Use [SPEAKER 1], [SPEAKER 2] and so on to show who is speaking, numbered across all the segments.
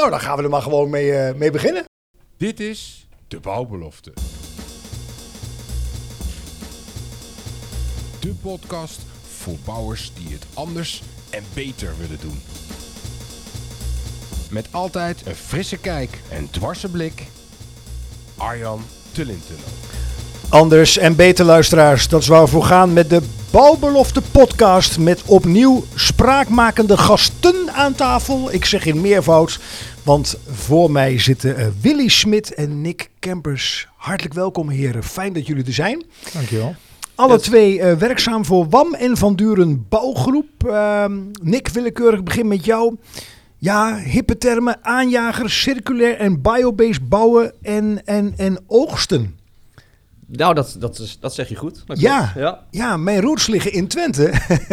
[SPEAKER 1] nou, dan gaan we er maar gewoon mee, eh, mee beginnen.
[SPEAKER 2] Dit is de bouwbelofte. De podcast voor bouwers die het anders en beter willen doen. Met altijd een frisse kijk en dwarse blik. Arjan Tullintunnel.
[SPEAKER 1] Anders en beter luisteraars, dat is waar we voor gaan met de Bouwbelofte podcast met opnieuw spraakmakende gasten aan tafel. Ik zeg in meervoud, want voor mij zitten eh, Willy Smit en Nick Kempers. Hartelijk welkom heren, fijn dat jullie er zijn.
[SPEAKER 3] Dankjewel.
[SPEAKER 1] Alle twee eh, werkzaam voor WAM en Van Duren Bouwgroep. Ehm, Nick, willekeurig begin met jou. Ja, hippe termen, aanjager, circulair en biobased bouwen en, en, en oogsten.
[SPEAKER 4] Nou, dat, dat, is, dat zeg je goed.
[SPEAKER 1] Ja.
[SPEAKER 4] ja.
[SPEAKER 1] Ja, mijn roots liggen in Twente.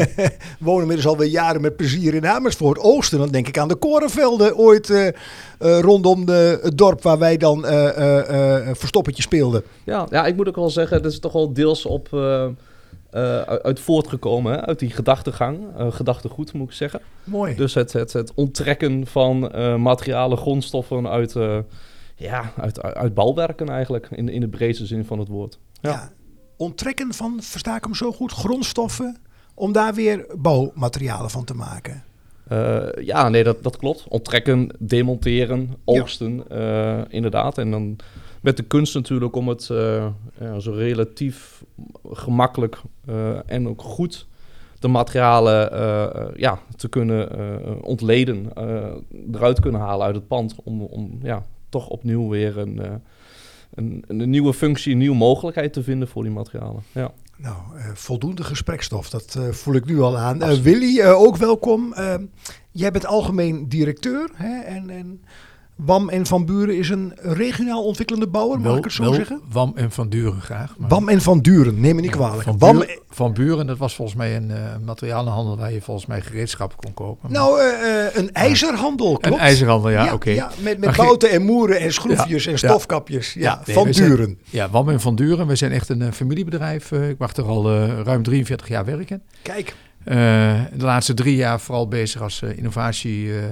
[SPEAKER 1] Wonen inmiddels alweer jaren met plezier in Amersfoort. Oosten, dan denk ik aan de korenvelden ooit eh, eh, rondom de, het dorp waar wij dan eh, verstoppertje speelden.
[SPEAKER 4] Ja, ja, ik moet ook wel zeggen, dat is toch wel deels op, uit voortgekomen, hè? uit die gedachtegang, gedachtegoed moet ik zeggen.
[SPEAKER 1] Mooi.
[SPEAKER 4] Dus het, het, het onttrekken van materialen, grondstoffen uit, ja, uit, uit, bouwwerken eigenlijk, in, in de breedste zin van het woord.
[SPEAKER 1] ja.
[SPEAKER 4] Ja.
[SPEAKER 1] Onttrekken van, versta ik hem zo goed, grondstoffen om daar weer bouwmaterialen van te maken.
[SPEAKER 4] Eh, ja, nee, dat, dat klopt. Onttrekken, demonteren, oogsten, eh, inderdaad. En dan met de kunst natuurlijk om het eh, ja, zo relatief gemakkelijk eh, en ook goed de materialen ja, te kunnen eh, ontleden, eh, eruit kunnen halen uit het pand. Om, om ja, toch opnieuw weer een, eh, een, een nieuwe functie, een nieuwe mogelijkheid te vinden voor die materialen. Ja.
[SPEAKER 1] Nou, eh, voldoende gesprekstof, dat eh, voel ik nu al aan. Eh, Willy, ook welkom. Jij bent algemeen directeur hè? En, en WAM en Van Buren is een regionaal ontwikkelende bouwer, mag ik het zo
[SPEAKER 3] wel
[SPEAKER 1] zeggen?
[SPEAKER 3] Wam en Van Duren graag. maar-
[SPEAKER 1] WAM en Van Duren, neem me niet kwalijk.
[SPEAKER 3] Van,
[SPEAKER 1] WAM,
[SPEAKER 3] Buren, van Buren, dat was volgens mij een eh, materialenhandel waar je volgens mij gereedschappen kon kopen.
[SPEAKER 1] nou, eh, eh, een ijzerhandel, klopt?
[SPEAKER 3] een ijzerhandel, ja, oké.
[SPEAKER 1] Ja, met, met bouten en moeren en schroefjes en stofkapjes. Ja,
[SPEAKER 3] nee,
[SPEAKER 1] Van
[SPEAKER 3] zijn-
[SPEAKER 1] Duren.
[SPEAKER 3] Ja, Wam en Van Duren, we zijn echt een familiebedrijf. Ik mag er al ruim 43 jaar werken.
[SPEAKER 1] Kijk,
[SPEAKER 3] de laatste drie jaar vooral bezig als eh, innovatie, eh.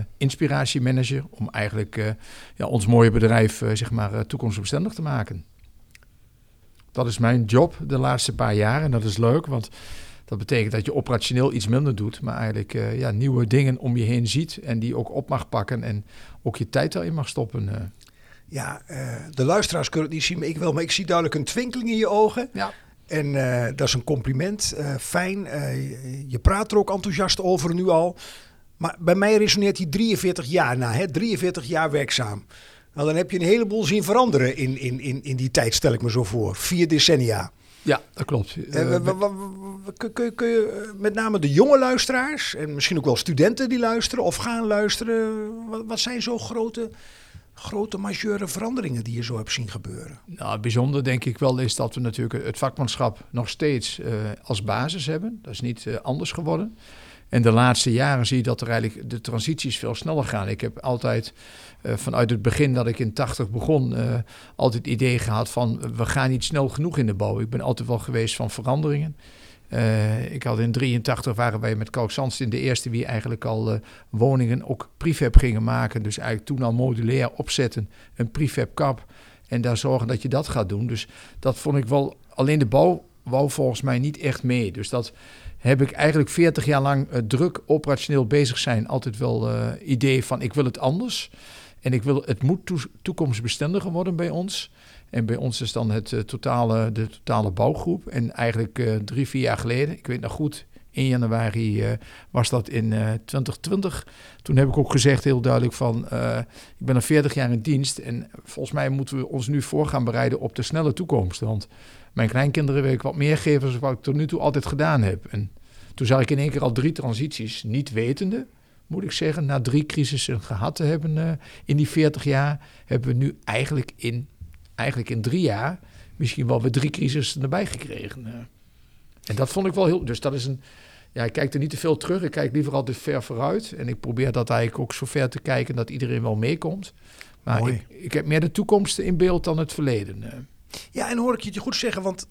[SPEAKER 3] Om eigenlijk eh, ja, ons mooie bedrijf eh, zeg maar, eh, toekomstbestendig te maken. Dat is mijn job de laatste paar jaar en dat is leuk, want dat betekent dat je operationeel iets minder doet, maar eigenlijk eh, ja, nieuwe dingen om je heen ziet en die ook op mag pakken en ook je tijd daarin mag stoppen. eh.
[SPEAKER 1] ja, eh, de luisteraars kunnen het niet zien, maar ik wel. Maar ik zie duidelijk een twinkeling in je ogen.
[SPEAKER 3] Ja.
[SPEAKER 1] En eh, dat is een compliment. Eh, fijn. Eh, je- je praat er ook enthousiast over nu al. Maar bij mij resoneert die 43 jaar na. Hè? 43 jaar werkzaam. Nou, dan heb je een heleboel zien veranderen in, in, in, in die tijd, stel ik me zo voor. Vier decennia.
[SPEAKER 3] Ja, dat klopt.
[SPEAKER 1] Kun, kun, kun je met name de jonge luisteraars en misschien ook wel studenten die luisteren of gaan luisteren, wat, wat zijn zo grote, grote majeure veranderingen die je zo hebt zien gebeuren?
[SPEAKER 3] Nou, bijzonder denk ik wel is dat we natuurlijk het vakmanschap nog steeds eh, als basis hebben. Dat is niet eh, anders geworden. En de laatste jaren zie je dat er eigenlijk de transities veel sneller gaan. Ik heb altijd eh, vanuit het begin dat ik in 80 begon, altijd het idee gehad van we gaan niet snel genoeg in de bouw. Ik ben altijd wel geweest van veranderingen. Eh, ik had in 83 waren wij met Kalk Zandstein de eerste wie eigenlijk al eh, woningen ook prefab gingen maken. Dus eigenlijk toen al modulair opzetten, een prefab kap. En daar zorgen dat je dat gaat doen. Dus dat vond ik wel, alleen de bouw wou volgens mij niet echt mee. Dus dat heb ik eigenlijk 40 jaar lang eh, druk operationeel bezig zijn. Altijd wel idee van ik wil het anders. En ik wil, het moet toe- toekomstbestendiger worden bij ons. En bij ons is dan het, eh, totale, de totale bouwgroep. En eigenlijk eh, drie, vier jaar geleden, ik weet nog goed, 1 januari eh, was dat in eh 2020. Toen heb ik ook gezegd heel duidelijk van, ik ben al 40 jaar in dienst. En volgens mij moeten we ons nu voor gaan bereiden op de snelle toekomst. Want mijn kleinkinderen wil ik wat meer geven dan wat ik tot nu toe altijd gedaan heb. En toen zag ik in één keer al drie transities, niet wetende, moet ik zeggen, na drie crisissen gehad te hebben in die 40 jaar, hebben we nu eigenlijk in, eigenlijk in drie jaar misschien wel weer drie crisissen erbij gekregen. eh. En dat vond ik wel heel. Dus dat is een. Ja, ik kijk er niet te veel terug. Ik kijk liever altijd ver vooruit. En ik probeer dat eigenlijk ook zo ver te kijken dat iedereen wel meekomt. Maar
[SPEAKER 1] Mooi.
[SPEAKER 3] ik, ik heb meer de toekomst in beeld dan het verleden. eh.
[SPEAKER 1] Ja, en hoor ik je het goed zeggen, want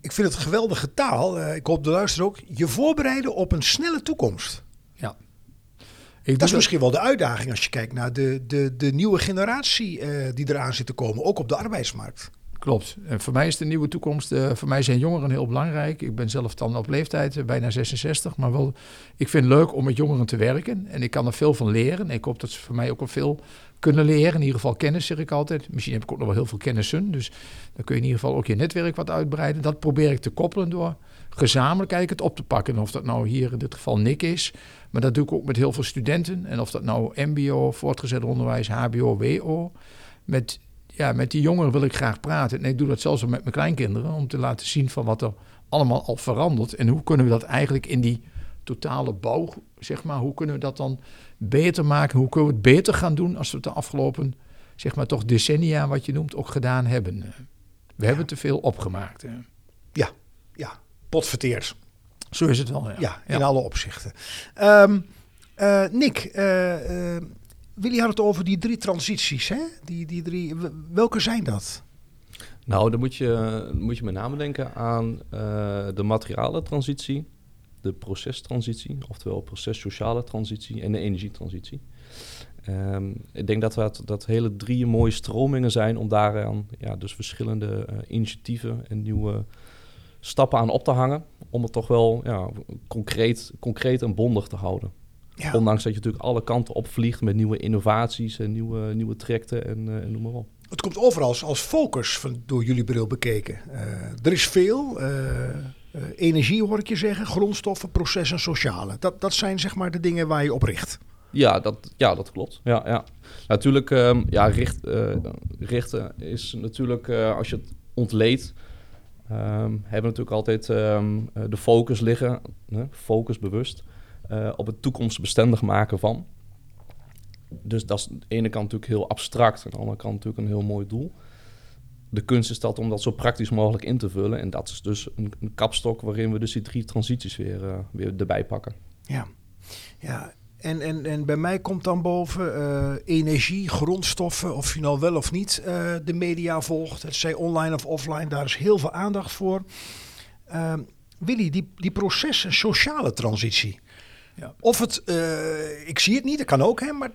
[SPEAKER 1] ik vind het geweldige taal. eh, ik hoop de luisteraar ook. Je voorbereiden op een snelle toekomst. Dat is misschien wel de uitdaging als je kijkt naar de, de, de nieuwe generatie eh, die eraan zit te komen, ook op de arbeidsmarkt.
[SPEAKER 3] Klopt. En voor mij is de nieuwe toekomst, eh, voor mij zijn jongeren heel belangrijk. Ik ben zelf dan op leeftijd, eh, bijna 66, maar wel, ik vind het leuk om met jongeren te werken. En ik kan er veel van leren. Ik hoop dat ze voor mij ook wel veel kunnen leren. In ieder geval kennis, zeg ik altijd. Misschien heb ik ook nog wel heel veel kennissen. Dus dan kun je in ieder geval ook je netwerk wat uitbreiden. Dat probeer ik te koppelen door gezamenlijk eigenlijk het op te pakken. En of dat nou hier in dit geval Nick is, maar dat doe ik ook met heel veel studenten. En of dat nou MBO, voortgezet onderwijs, HBO, WO. Met, ja, met die jongeren wil ik graag praten. En ik doe dat zelfs ook met mijn kleinkinderen. Om te laten zien van wat er allemaal al verandert. En hoe kunnen we dat eigenlijk in die totale bouw, zeg maar, hoe kunnen we dat dan beter maken? Hoe kunnen we het beter gaan doen als we het de afgelopen, zeg maar, toch decennia, wat je noemt, ook gedaan hebben? We hebben te veel opgemaakt. Hè.
[SPEAKER 1] Ja, ja, potverteerd.
[SPEAKER 3] Zo is het wel, ja.
[SPEAKER 1] Ja, in alle opzichten. Ehm, eh, Nick, eh, eh, Willy had het over die drie transities. Hè? Die, die drie, welke zijn dat?
[SPEAKER 4] Nou, dan moet je, moet je met name denken aan eh, de materialentransitie, de procestransitie, oftewel processociale transitie en de energietransitie. Ehm, ik denk dat dat, dat hele drie mooie stromingen zijn om daaraan ja, dus verschillende eh, initiatieven en nieuwe stappen aan op te hangen. Om het toch wel ja, concreet, concreet en bondig te houden.
[SPEAKER 1] Ja.
[SPEAKER 4] Ondanks dat je natuurlijk alle kanten opvliegt met nieuwe innovaties en nieuwe, nieuwe trajecten en, eh, en noem maar op.
[SPEAKER 1] Het komt overal als, als focus van, door jullie bril bekeken. Eh, er is veel. eh, energie hoor ik je zeggen, grondstoffen, processen, sociale. Dat, dat zijn zeg maar de dingen waar je op richt.
[SPEAKER 4] Ja, dat, ja, dat klopt. Ja, ja. Natuurlijk, ehm, ja, richt, richten is natuurlijk, als je het ontleedt, ehm, hebben we natuurlijk altijd ehm, eh, de focus liggen, focus bewust, eh, op het toekomstbestendig maken van. Dus dat is aan de ene kant natuurlijk heel abstract, aan de andere kant natuurlijk een heel mooi doel. De kunst is dat om dat zo praktisch mogelijk in te vullen. En dat is dus een, een kapstok waarin we dus die drie transities weer, eh, weer erbij pakken.
[SPEAKER 1] Ja, ja. En, en, en bij mij komt dan boven eh, energie, grondstoffen, of je nou wel of niet eh, de media volgt. Het zij online of offline, daar is heel veel aandacht voor. Ehm, Willy, die, die proces- en sociale transitie.
[SPEAKER 3] Ja.
[SPEAKER 1] Of het, eh, ik zie het niet, dat kan ook, hè, maar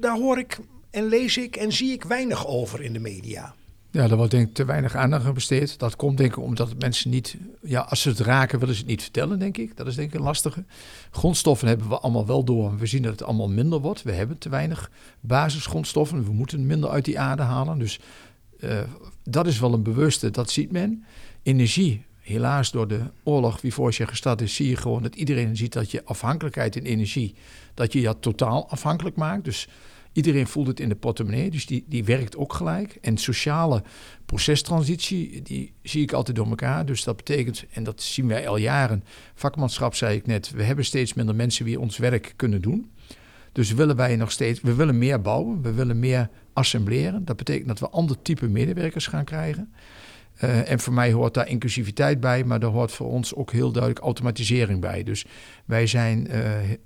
[SPEAKER 1] daar hoor ik en lees ik en zie ik weinig over in de media.
[SPEAKER 3] Ja, daar wordt denk ik te weinig aandacht aan besteed. Dat komt denk ik omdat mensen niet... Ja, als ze het raken willen ze het niet vertellen, denk ik. Dat is denk ik een lastige. Grondstoffen hebben we allemaal wel door. We zien dat het allemaal minder wordt. We hebben te weinig basisgrondstoffen. We moeten minder uit die aarde halen. Dus eh, dat is wel een bewuste, dat ziet men. Energie, helaas door de oorlog wie voor je gestart is... zie je gewoon dat iedereen ziet dat je afhankelijkheid in energie... dat je dat totaal afhankelijk maakt. Dus... Iedereen voelt het in de portemonnee, dus die, die werkt ook gelijk. En sociale procestransitie, die zie ik altijd door elkaar. Dus dat betekent, en dat zien wij al jaren, vakmanschap zei ik net, we hebben steeds minder mensen die ons werk kunnen doen. Dus willen wij nog steeds, we willen meer bouwen, we willen meer assembleren. Dat betekent dat we ander type medewerkers gaan krijgen. Uh, en voor mij hoort daar inclusiviteit bij, maar daar hoort voor ons ook heel duidelijk automatisering bij. Dus wij zijn, uh,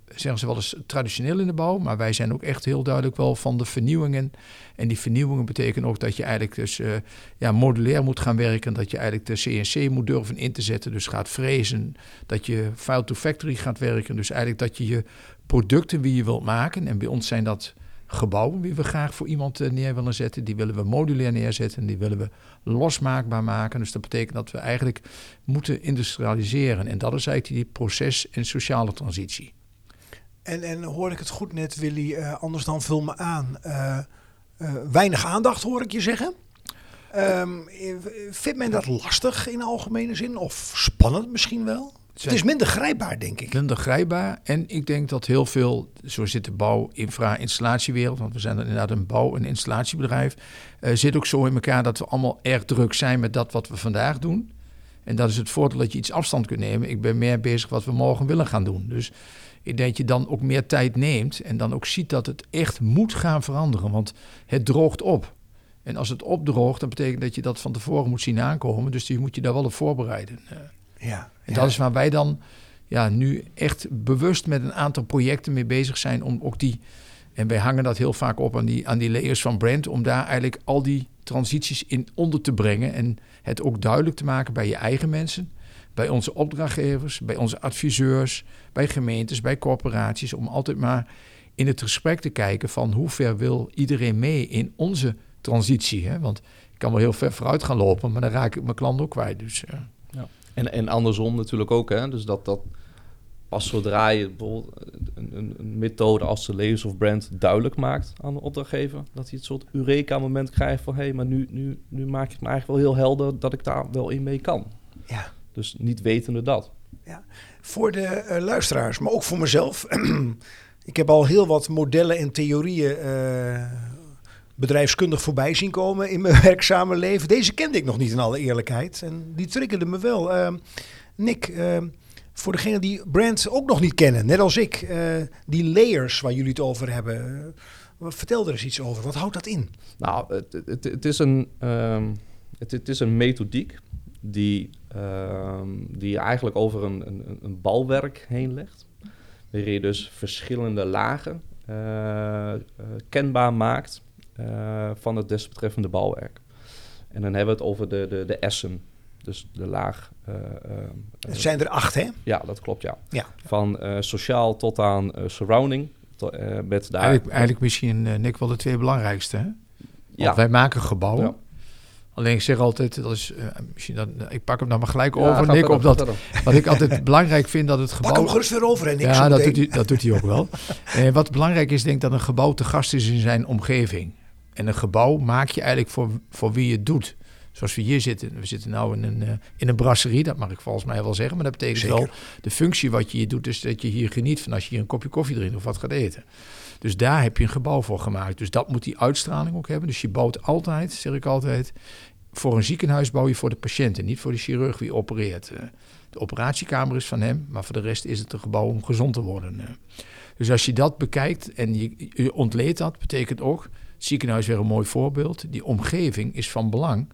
[SPEAKER 3] zeggen ze wel eens, traditioneel in de bouw, maar wij zijn ook echt heel duidelijk wel van de vernieuwingen. En die vernieuwingen betekenen ook dat je eigenlijk dus uh, ja, modulair moet gaan werken, dat je eigenlijk de CNC moet durven in te zetten, dus gaat frezen, dat je file to factory gaat werken, dus eigenlijk dat je je producten wie je wilt maken, en bij ons zijn dat gebouwen die we graag voor iemand neer willen zetten. Die willen we modulair neerzetten. Die willen we losmaakbaar maken. Dus dat betekent dat we eigenlijk moeten industrialiseren. En dat is eigenlijk die proces- en sociale transitie.
[SPEAKER 1] En, en hoor ik het goed net, Willy, uh, anders dan vul me aan. Uh, weinig aandacht hoor ik je zeggen. Um, vindt men dat lastig in algemene zin? Of spannend misschien wel? Het is minder grijpbaar, denk ik.
[SPEAKER 3] Minder grijpbaar. En ik denk dat heel veel, zo zit de bouw, infra, installatiewereld, want we zijn inderdaad een bouw- en installatiebedrijf, uh, zit ook zo in elkaar dat we allemaal erg druk zijn met dat wat we vandaag doen. En dat is het voordeel dat je iets afstand kunt nemen. Ik ben meer bezig wat we morgen willen gaan doen. Dus ik denk dat je dan ook meer tijd neemt en dan ook ziet dat het echt moet gaan veranderen, want het droogt op. En als het opdroogt, dan betekent dat je dat van tevoren moet zien aankomen. Dus je moet je daar wel op voorbereiden.
[SPEAKER 1] Ja,
[SPEAKER 3] en dat is waar wij dan ja, nu echt bewust met een aantal projecten mee bezig zijn om ook die. En wij hangen dat heel vaak op aan die, aan die layers van brand, om daar eigenlijk al die transities in onder te brengen. En het ook duidelijk te maken bij je eigen mensen, bij onze opdrachtgevers, bij onze adviseurs, bij gemeentes, bij corporaties. Om altijd maar in het gesprek te kijken van hoe ver wil iedereen mee in onze transitie. Hè? Want ik kan wel heel ver vooruit gaan lopen, maar dan raak ik mijn klant ook kwijt. Dus, uh.
[SPEAKER 4] ja. En, en andersom natuurlijk ook. Hè? Dus dat, dat pas zodra je bijvoorbeeld een, een, een, methode als de layers of brand duidelijk maakt aan de opdrachtgever, dat hij het soort Eureka-moment krijgt van hé, hey, maar nu, nu, nu maak het me eigenlijk wel heel helder dat ik daar wel in mee kan.
[SPEAKER 1] Ja.
[SPEAKER 4] Dus niet wetende dat.
[SPEAKER 1] Ja. Voor de uh, luisteraars, maar ook voor mezelf. ik heb al heel wat modellen en theorieën uh, bedrijfskundig voorbij zien komen in mijn werkzame leven. Deze kende ik nog niet in alle eerlijkheid. En die triggerde me wel. Uh, Nick, voor degenen die brand ook nog niet kennen, net als ik, die layers waar jullie het over hebben. vertel er eens iets over. Wat houdt dat in?
[SPEAKER 4] Nou, het, het, is, een, um, het, is een methodiek die, uh, die eigenlijk over een, een, een balwerk heen legt. Waarin je dus verschillende lagen uh, kenbaar maakt uh, van het desbetreffende balwerk. En dan hebben we het over de, de, de essen. Dus de laag.
[SPEAKER 1] het zijn er acht, hè?
[SPEAKER 4] Ja, dat klopt, ja.
[SPEAKER 1] ja.
[SPEAKER 4] Van sociaal tot aan surrounding. Met daar,
[SPEAKER 3] eigenlijk, eigenlijk misschien, Nick, wel de twee belangrijkste, hè? ja. wij maken gebouwen. Ja. Alleen ik zeg altijd, dat is, uh, misschien dat, ik pak hem dan maar gelijk ja, over, Nick, op dat, wat ik altijd belangrijk vind dat het gebouw...
[SPEAKER 1] Pak hem gerust weer over, en
[SPEAKER 3] Ja, dat doet, hij, dat doet hij ook wel. uh, wat belangrijk is, denk ik dat een gebouw te gast is in zijn omgeving. En een gebouw maak je eigenlijk voor, voor wie je het doet. Zoals we hier zitten. We zitten nu in een, uh, in een brasserie, dat mag ik volgens mij wel zeggen. Maar dat betekent Zeker. wel, de functie wat je hier doet, is dat je hier geniet van als je hier een kopje koffie drinkt of wat gaat eten. Dus daar heb je een gebouw voor gemaakt. Dus dat moet die uitstraling ook hebben. Dus je bouwt altijd, zeg ik altijd, voor een ziekenhuis bouw je voor de patiënt en niet voor de chirurg die opereert. Eh. De operatiekamer is van hem, maar voor de rest is het een gebouw om gezond te worden. Eh. Dus als je dat bekijkt en je, je ontleedt dat, betekent ook, ziekenhuis weer een mooi voorbeeld, die omgeving is van belang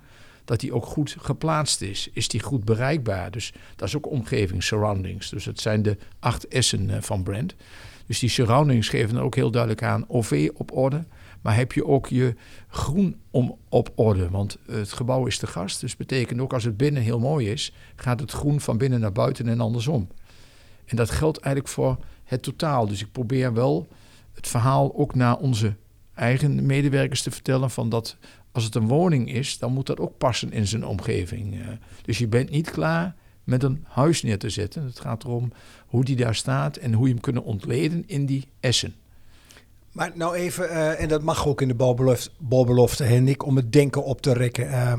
[SPEAKER 3] dat die ook goed geplaatst is. Is die goed bereikbaar? Dus dat is ook omgeving, surroundings. Dus het zijn de acht essen eh, van brand. Dus die surroundings geven ook heel duidelijk aan OV op orde. Maar heb je ook je groen om, op orde? Want het gebouw is te gast. Dus betekent ook als het binnen heel mooi is, gaat het groen van binnen naar buiten en andersom. En dat geldt eigenlijk voor het totaal. Dus ik probeer wel het verhaal ook naar onze eigen medewerkers te vertellen van dat als het een woning is, dan moet dat ook passen in zijn omgeving. Eh. Dus je bent niet klaar met een huis neer te zetten. Het gaat erom hoe die daar staat en hoe je hem kunnen ontleden in die essen.
[SPEAKER 1] Maar nou even, uh, en dat mag ook in de balbelofte, balbelofte hè, Nick, om het denken op te rekken. Uh,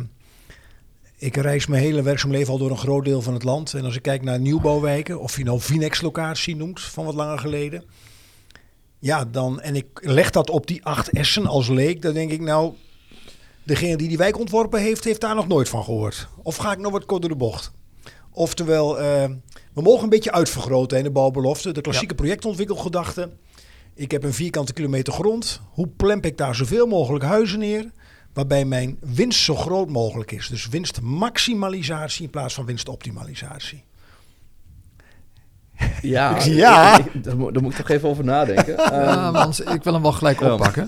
[SPEAKER 1] ik reis mijn hele werkzaam leven al door een groot deel van het land. En als ik kijk naar nieuwbouwwijken, of je nou Vinex-locatie noemt van wat langer geleden. Ja, dan, en ik leg dat op die acht essen als leek, dan denk ik nou, degene die die wijk ontworpen heeft, heeft daar nog nooit van gehoord. Of ga ik nog wat kort door de bocht? Oftewel, uh, we mogen een beetje uitvergroten in de bouwbelofte. De klassieke ja. projectontwikkelgedachte. Ik heb een vierkante kilometer grond. Hoe plemp ik daar zoveel mogelijk huizen neer? Waarbij mijn winst zo groot mogelijk is. Dus winstmaximalisatie in plaats van winstoptimalisatie.
[SPEAKER 4] Ja,
[SPEAKER 1] ja.
[SPEAKER 4] Ik, ik, daar, moet, daar, moet ik toch even over nadenken.
[SPEAKER 3] Ja, um, want ik wil hem wel gelijk oppakken.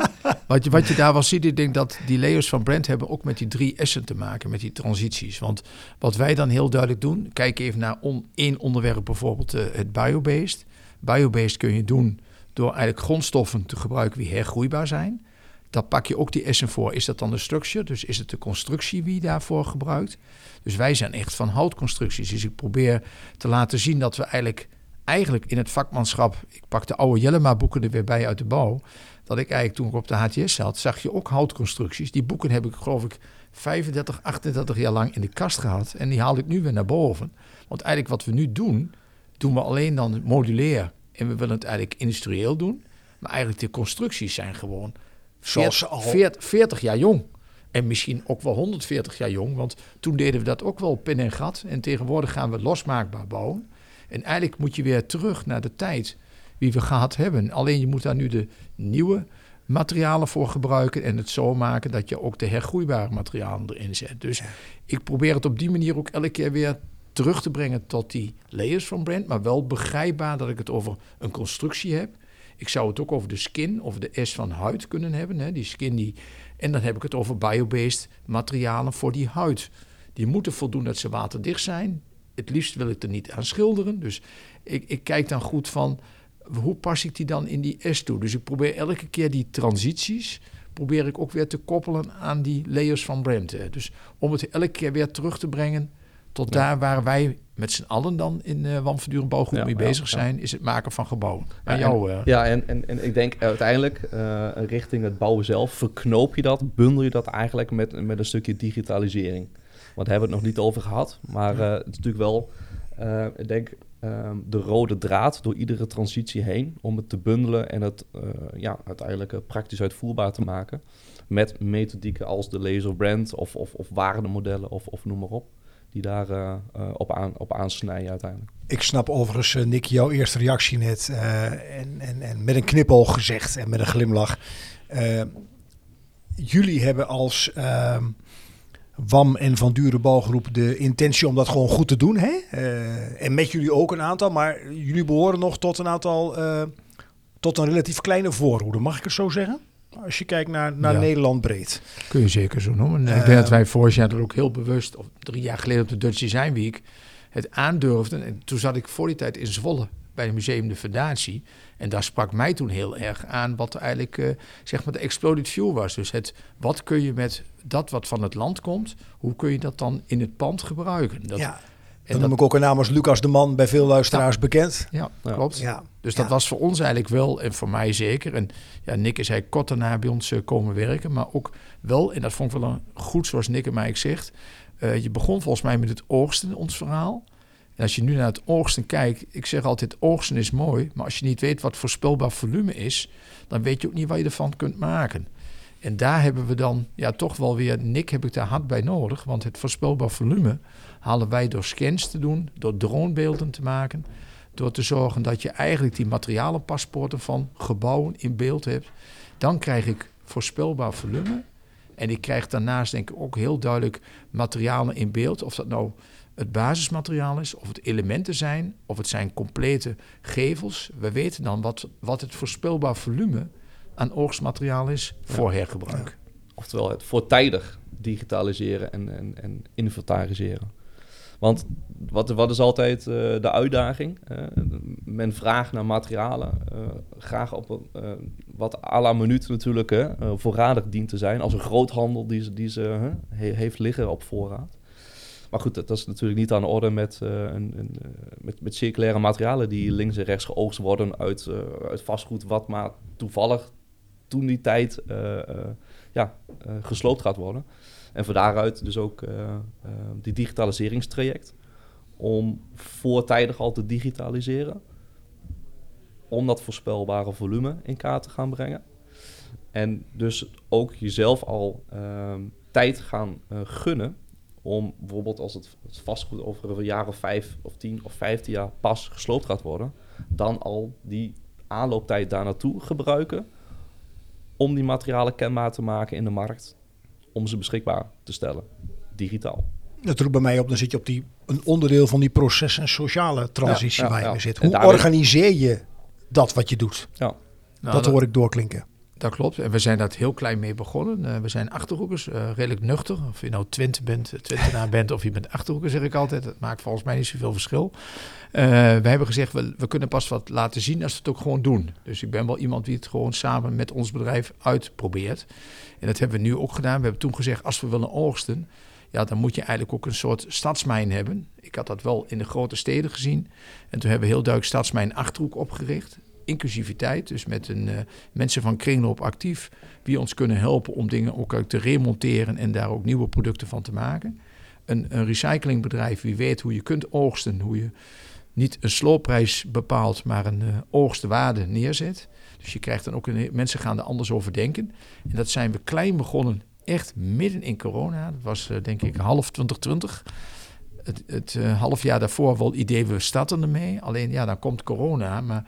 [SPEAKER 3] Wat je, wat je daar wel ziet, ik denk dat die layers van brand hebben ook met die drie essen te maken, met die transities. Want wat wij dan heel duidelijk doen, kijk even naar on, één onderwerp, bijvoorbeeld uh, het biobased. Biobased kun je doen door eigenlijk grondstoffen te gebruiken die hergroeibaar zijn. Dan pak je ook die essen voor. Is dat dan de structure? Dus is het de constructie wie daarvoor gebruikt? Dus wij zijn echt van houtconstructies. Dus ik probeer te laten zien dat we eigenlijk, eigenlijk in het vakmanschap... Ik pak de oude Jellema boeken er weer bij uit de bouw. Dat ik eigenlijk toen ik op de HTS zat, zag je ook houtconstructies. Die boeken heb ik geloof ik 35, 38 jaar lang in de kast gehad. En die haal ik nu weer naar boven. Want eigenlijk wat we nu doen, doen we alleen dan modulair en we willen het eigenlijk industrieel doen. Maar eigenlijk de constructies zijn gewoon
[SPEAKER 1] Zoals
[SPEAKER 3] 40, 40, 40 jaar jong. En misschien ook wel 140 jaar jong. Want toen deden we dat ook wel pin en gat. En tegenwoordig gaan we losmaakbaar bouwen. En eigenlijk moet je weer terug naar de tijd die we gehad hebben. Alleen je moet daar nu de nieuwe materialen voor gebruiken en het zo maken dat je ook de hergroeibare materialen erin zet. Dus ik probeer het op die manier ook elke keer weer terug te brengen tot die layers van brand, maar wel begrijpbaar dat ik het over een constructie heb. Ik zou het ook over de skin of de S van huid kunnen hebben. Hè? Die skin die, en dan heb ik het over biobased materialen voor die huid. Die moeten voldoen dat ze waterdicht zijn. Het liefst wil ik er niet aan schilderen. Dus ik, ik kijk dan goed van hoe pas ik die dan in die S toe? Dus ik probeer elke keer die transities, probeer ik ook weer te koppelen aan die layers van. Hè. Dus om het elke keer weer terug te brengen tot daar waar wij met z'n allen dan in uh, Wanverdurend Bouwgroep
[SPEAKER 4] Ja,
[SPEAKER 3] mee
[SPEAKER 4] ja,
[SPEAKER 3] bezig zijn, is het maken van gebouwen. Jou, eh,
[SPEAKER 4] Ja, en, en, en ik denk uiteindelijk eh, richting het bouwen zelf, verknoop je dat, bundel je dat eigenlijk met, met een stukje digitalisering. Want daar hebben we het nog niet over gehad, maar eh, het is natuurlijk wel, eh, ik denk, ehm, de rode draad door iedere transitie heen om het te bundelen en het eh, ja, uiteindelijk praktisch uitvoerbaar te maken. Met methodieken als de laser brand of, of, of waardemodellen of, of noem maar op. Die daar op, aan, op aansnijden uiteindelijk.
[SPEAKER 1] Ik snap overigens, Nick, jouw eerste reactie net. en, en, en met een knipoog gezegd en met een glimlach. Jullie hebben als ehm, WAM en Van Dure Bouwgroep de intentie om dat gewoon goed te doen. Hè? Eh, en met jullie ook een aantal. Maar jullie behoren nog tot een aantal... eh, tot een relatief kleine voorhoede, mag ik het zo zeggen? Als je kijkt naar, naar
[SPEAKER 3] Ja.
[SPEAKER 1] Nederland breed.
[SPEAKER 3] kun je zeker zo noemen. ik
[SPEAKER 1] Eh,
[SPEAKER 3] denk dat wij vorig jaar er ook heel bewust, of drie jaar geleden op de Dutch Design Week, het aandurfden. En toen zat ik voor die tijd in Zwolle bij het Museum de Fundatie. En daar sprak mij toen heel erg aan wat eigenlijk eh, zeg maar de exploded view was. Dus het, wat kun je met dat wat van het land komt, hoe kun je dat dan in het pand gebruiken? Dat,
[SPEAKER 1] ja,
[SPEAKER 3] en
[SPEAKER 1] dan
[SPEAKER 3] dat,
[SPEAKER 1] noem ik ook een naam als Lucas de Man bij veel luisteraars bekend.
[SPEAKER 3] ja,
[SPEAKER 4] Ja.
[SPEAKER 3] klopt.
[SPEAKER 1] Ja,
[SPEAKER 3] Dus dat
[SPEAKER 1] Ja.
[SPEAKER 3] was voor ons eigenlijk wel, en voor mij zeker. En ja, Nick is eigenlijk kort daarna bij ons eh, komen werken. Maar ook wel, en dat vond ik wel een goed zoals Nick en mij zegt. eh, je begon volgens mij met het oogsten, ons verhaal. Als je nu naar het oogsten kijkt, ik zeg altijd, oogsten is mooi. Maar als je niet weet wat voorspelbaar volume is, dan weet je ook niet wat je ervan kunt maken. En daar hebben we dan ja, toch wel weer, Nick heb ik daar hard bij nodig. Want het voorspelbaar volume halen wij door scans te doen, door dronebeelden te maken. Door te zorgen dat je eigenlijk die materialenpaspoorten van gebouwen in beeld hebt. Dan krijg ik voorspelbaar volume. En ik krijg daarnaast denk ik ook heel duidelijk materialen in beeld. Of dat nou het basismateriaal is, of het elementen zijn, of het zijn complete gevels. We weten dan wat, wat het voorspelbaar volume aan oogstmateriaal is voor hergebruik.
[SPEAKER 4] Oftewel het voortijdig digitaliseren en, en, en inventariseren. Want wat, wat is altijd eh, de uitdaging? Eh, men vraagt naar materialen, eh, graag op wat à la minuut natuurlijk voorradig dient te zijn. Als een groothandel die ze, die ze heeft liggen op voorraad. Maar goed, dat, dat is natuurlijk niet aan de orde met, eh, een, een, eh, met, met circulaire materialen die links en rechts geoogst worden uit, eh, uit vastgoed, wat maar toevallig toen die tijd ja, gesloopt gaat worden. En van daaruit dus ook die digitaliseringstraject om voortijdig al te digitaliseren. Om dat voorspelbare volume in kaart te gaan brengen. En dus ook jezelf al ehm, tijd gaan gunnen om bijvoorbeeld als het vastgoed over een jaar of vijf of tien of vijftien jaar pas gesloopt gaat worden, dan al die aanlooptijd daar naartoe gebruiken om die materialen kenbaar te maken in de markt, om ze beschikbaar te stellen, digitaal.
[SPEAKER 1] Dat roept bij mij op, dan zit je op die, een onderdeel van die proces- en sociale transitie
[SPEAKER 4] Ja, ja,
[SPEAKER 1] waar je
[SPEAKER 4] ja.
[SPEAKER 1] mee zit. Hoe organiseer je dat wat je doet?
[SPEAKER 4] Ja,
[SPEAKER 3] Nou,
[SPEAKER 1] dat hoor ik doorklinken.
[SPEAKER 3] Dat klopt. En we zijn daar heel klein mee begonnen. Eh, we zijn achterhoekers, eh, redelijk nuchter. Of je nou Twente bent, eh, Twentenaar bent of je bent achterhoeker, zeg ik altijd. Dat maakt volgens mij niet zoveel verschil. Wij hebben gezegd, we, we kunnen pas wat laten zien als we het ook gewoon doen. Dus ik ben wel iemand die het gewoon samen met ons bedrijf uitprobeert. En dat hebben we nu ook gedaan. We hebben toen gezegd, als we willen oogsten, ja, dan moet je eigenlijk ook een soort stadsmijn hebben. Ik had dat wel in de grote steden gezien. En toen hebben we heel duidelijk Stadsmijn Achterhoek opgericht. Inclusiviteit, dus met een, eh, mensen van kringloop actief... die ons kunnen helpen om dingen ook uit te remonteren... en daar ook nieuwe producten van te maken. Een, een recyclingbedrijf, wie weet hoe je kunt oogsten... hoe je niet een sloopprijs bepaalt, maar een eh oogstwaarde neerzet. Dus je krijgt dan ook een, mensen gaan er anders over denken. En dat zijn we klein begonnen, echt midden in corona. Dat was eh, denk ik half 2020. Het, het half jaar daarvoor wel het idee, we starten ermee. Alleen ja, dan komt corona. Maar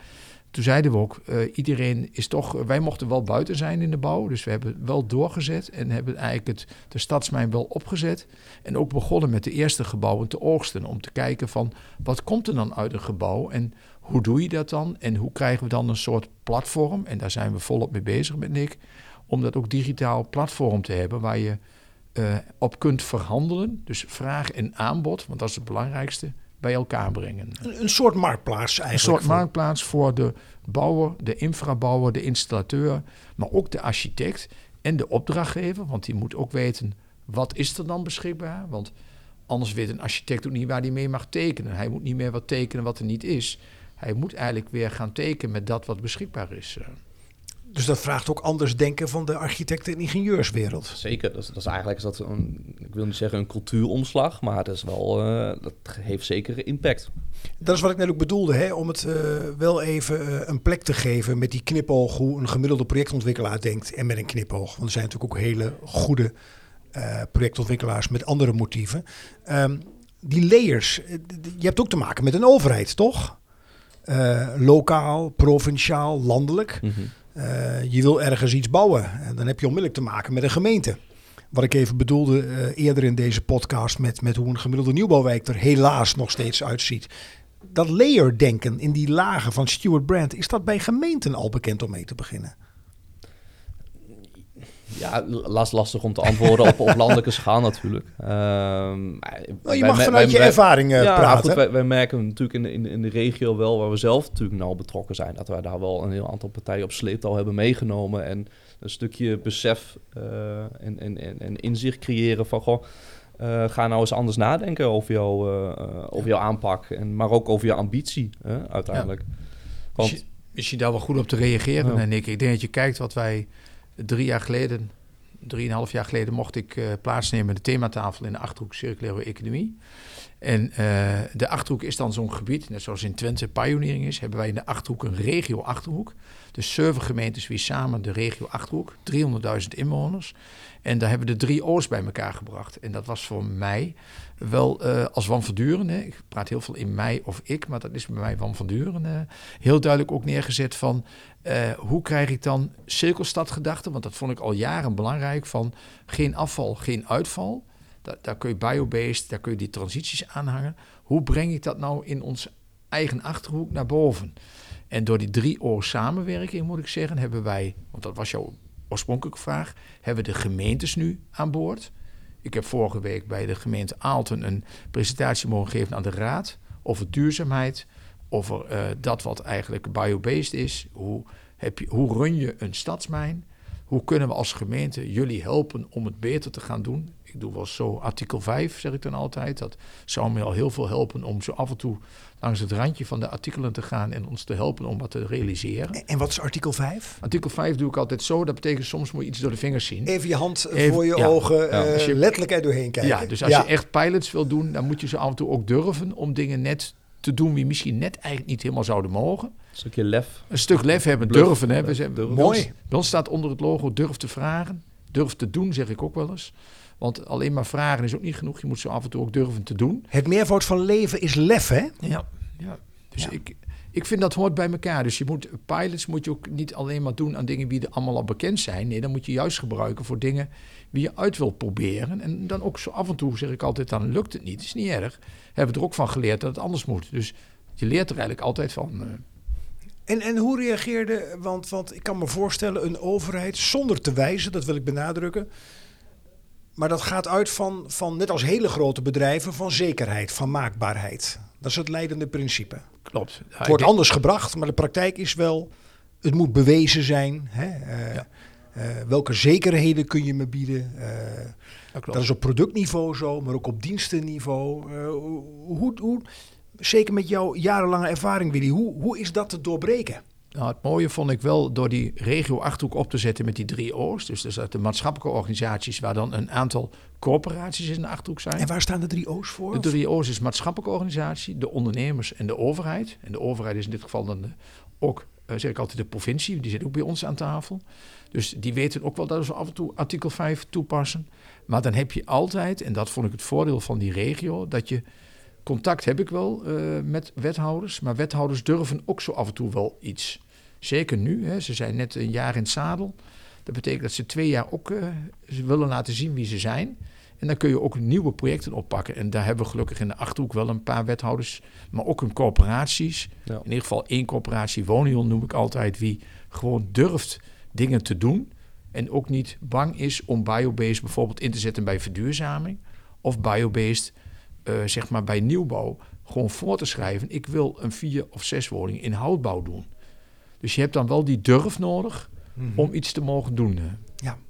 [SPEAKER 3] toen zeiden we ook, eh, iedereen is toch... Wij mochten wel buiten zijn in de bouw. Dus we hebben wel doorgezet en hebben eigenlijk het, de stadsmijn wel opgezet. En ook begonnen met de eerste gebouwen te oogsten. Om te kijken van, wat komt er dan uit een gebouw? En hoe doe je dat dan? En hoe krijgen we dan een soort platform? En daar zijn we volop mee bezig met Nick. Om dat ook digitaal platform te hebben waar je eh, op kunt verhandelen. Dus vraag en aanbod, want dat is het belangrijkste bij elkaar brengen.
[SPEAKER 1] Een, een soort marktplaats eigenlijk.
[SPEAKER 3] Een soort
[SPEAKER 1] voor-
[SPEAKER 3] marktplaats voor de bouwer, de infrabouwer, de installateur, maar ook de architect en de opdrachtgever. Want die moet ook weten, wat is er dan beschikbaar? Want anders weet een architect ook niet waar hij mee mag tekenen. Hij moet niet meer wat tekenen wat er niet is. Hij moet eigenlijk weer gaan tekenen met dat wat beschikbaar is.
[SPEAKER 1] Dus dat vraagt ook anders denken van de architecten- en ingenieurswereld.
[SPEAKER 4] Zeker, dat is, dat is eigenlijk is dat een, ik wil niet zeggen een cultuuromslag, maar dat is wel, eh, dat heeft zeker impact.
[SPEAKER 1] Dat is wat ik net ook bedoelde, hè? om het eh, wel even eh, een plek te geven met die knipoog hoe een gemiddelde projectontwikkelaar denkt en met een knipoog. Want er zijn natuurlijk ook hele goede projectontwikkelaars met andere motieven. Ehm, die layers, je hebt ook te maken met een overheid, toch? Lokaal, provinciaal, landelijk. Eh, je wil ergens iets bouwen en dan heb je onmiddellijk te maken met een gemeente. Wat ik even bedoelde eh, eerder in deze podcast met, met hoe een gemiddelde nieuwbouwwijk er helaas nog steeds uitziet. Dat layerdenken in die lagen van Stuart Brand, is dat bij gemeenten al bekend om mee te beginnen?
[SPEAKER 4] Ja, last, lastig om te antwoorden op, op landelijke schaal natuurlijk. Maar
[SPEAKER 1] Nou,
[SPEAKER 4] wij-
[SPEAKER 1] je mag vanuit
[SPEAKER 4] wij-
[SPEAKER 1] je ervaring eh,
[SPEAKER 4] ja,
[SPEAKER 1] praten.
[SPEAKER 4] goed, wij, wij merken natuurlijk in de, in, de- in de regio wel, waar we zelf natuurlijk nauw betrokken zijn, dat wij daar wel een heel aantal partijen op sleeptouw hebben meegenomen. En een stukje besef eh, en, en, en, en inzicht creëren van, goh, eh, ga nou eens anders nadenken over, jouw over jouw aanpak, en, maar ook over je ambitie uiteindelijk. Want,
[SPEAKER 3] Misschien- Misschien daar wel goed op te reageren,
[SPEAKER 4] Ja.
[SPEAKER 3] en ik. Ik denk dat je kijkt wat wij drie jaar geleden, drieënhalf jaar geleden, mocht ik eh, plaatsnemen met de thematafel in de Achterhoek Circulaire Economie. En eh, de Achterhoek is dan zo'n gebied, net zoals in Twente pioneering is, hebben wij in de Achterhoek een regio Achterhoek. Dus zeven gemeentes wie samen de regio Achterhoek, 300.000 inwoners. En daar hebben de drie O's bij elkaar gebracht. En dat was voor mij wel eh, als van Duren, hè, ik praat heel veel in mij of ik, maar dat is bij mij van Duren, heel duidelijk ook neergezet van eh, hoe krijg ik dan cirkelstadgedachten, want dat vond ik al jaren belangrijk, van geen afval, geen uitval. Da- daar kun je biobased, daar kun je die transities aanhangen. Hoe breng ik dat nou in ons eigen achterhoek naar boven? En door die drie O samenwerking, moet ik zeggen, hebben wij, want dat was jouw oorspronkelijke vraag, hebben we de gemeentes nu aan boord. Ik heb vorige week bij de gemeente Aalten een presentatie mogen geven aan de raad over duurzaamheid, over eh, dat wat eigenlijk biobased is. Hoe, heb je, hoe run je een stadsmijn? Hoe kunnen we als gemeente jullie helpen om het beter te gaan doen? Ik doe wel zo artikel 5, zeg ik dan altijd. Dat zou me al heel veel helpen om zo af en toe langs het randje van de artikelen te gaan en ons te helpen om wat te realiseren.
[SPEAKER 1] En- wat is artikel 5?
[SPEAKER 3] Artikel 5 doe ik altijd zo. Dat betekent soms moet je iets door de vingers zien.
[SPEAKER 1] Even je hand eh,
[SPEAKER 3] Even-
[SPEAKER 1] voor je
[SPEAKER 3] ja.
[SPEAKER 1] ogen,
[SPEAKER 4] Ja.
[SPEAKER 1] eh,
[SPEAKER 3] Als je-
[SPEAKER 1] letterlijk er doorheen kijken.
[SPEAKER 3] Ja, dus als je echt pilots wil doen, dan moet je ze af en toe ook durven om dingen net te doen die misschien net eigenlijk niet helemaal zouden mogen.
[SPEAKER 4] een stukje lef.
[SPEAKER 3] Een stuk lef hebben,
[SPEAKER 4] Bluff.
[SPEAKER 3] durven. Hè. We zijn, ons-
[SPEAKER 1] Mooi.
[SPEAKER 3] Ons staat onder het logo durf te vragen. Durf te doen, zeg ik ook wel eens. Want alleen maar vragen is ook niet genoeg. Je moet zo af en toe ook durven te doen.
[SPEAKER 1] Het meervoud van leven is lef, hè?
[SPEAKER 3] Ja, ja. Dus
[SPEAKER 1] Ja.
[SPEAKER 3] Ik, ik vind dat hoort bij elkaar. Dus je moet pilots moet je ook niet alleen maar doen aan dingen die er allemaal al bekend zijn. Nee, dan moet je juist gebruiken voor dingen die je uit wil proberen. En dan ook zo af en toe zeg ik altijd, dan lukt het niet. is niet erg. Hebben we er ook van geleerd dat het anders moet. Dus je leert er eigenlijk altijd van. eh.
[SPEAKER 1] En, en hoe reageerde, want, want ik kan me voorstellen, een overheid zonder te wijzen, dat wil ik benadrukken. Maar dat gaat uit van, van, net als hele grote bedrijven, van zekerheid, van maakbaarheid. Dat is het leidende principe.
[SPEAKER 3] Klopt. Ja,
[SPEAKER 1] Het wordt
[SPEAKER 3] denk-
[SPEAKER 1] anders gebracht, maar de praktijk is wel, het moet bewezen zijn. Hè? Eh,
[SPEAKER 3] Ja.
[SPEAKER 1] eh, welke zekerheden kun je me bieden? Eh,
[SPEAKER 3] dat
[SPEAKER 1] is op productniveau zo, maar ook op dienstenniveau. Hoe, hoe, zeker met jouw jarenlange ervaring, Willy, hoe, hoe is dat te doorbreken?
[SPEAKER 3] Nou, het mooie vond ik wel door die regio Achterhoek op te zetten met die drie O's. Dus dat zijn de maatschappelijke organisaties waar dan een aantal corporaties in de Achterhoek zijn.
[SPEAKER 1] En waar staan de drie O's voor?
[SPEAKER 3] De drie O's is maatschappelijke organisatie, de ondernemers en de overheid. En de overheid is in dit geval dan de, ook, eh, zeg ik altijd, de provincie. Die zit ook bij ons aan tafel. Dus die weten ook wel dat we af en toe artikel 5 toepassen. Maar dan heb je altijd, en dat vond ik het voordeel van die regio, dat je contact heb ik wel eh, met wethouders. Maar wethouders durven ook zo af en toe wel iets. Zeker nu, hè, ze zijn net een jaar in het zadel. Dat betekent dat ze twee jaar ook eh, willen laten zien wie ze zijn. En dan kun je ook nieuwe projecten oppakken. En daar hebben we gelukkig in de Achterhoek wel een paar wethouders. Maar ook een corporaties.
[SPEAKER 4] Ja.
[SPEAKER 3] In ieder geval één corporatie, Wonion noem ik altijd. Wie gewoon durft dingen te doen. En ook niet bang is om biobased bijvoorbeeld in te zetten bij verduurzaming. Of biobased, eh, zeg maar bij nieuwbouw, gewoon voor te schrijven. Ik wil een vier of zes woningen in houtbouw doen. Dus je hebt dan wel die durf nodig
[SPEAKER 1] Mhm.
[SPEAKER 3] om iets te mogen doen. eh.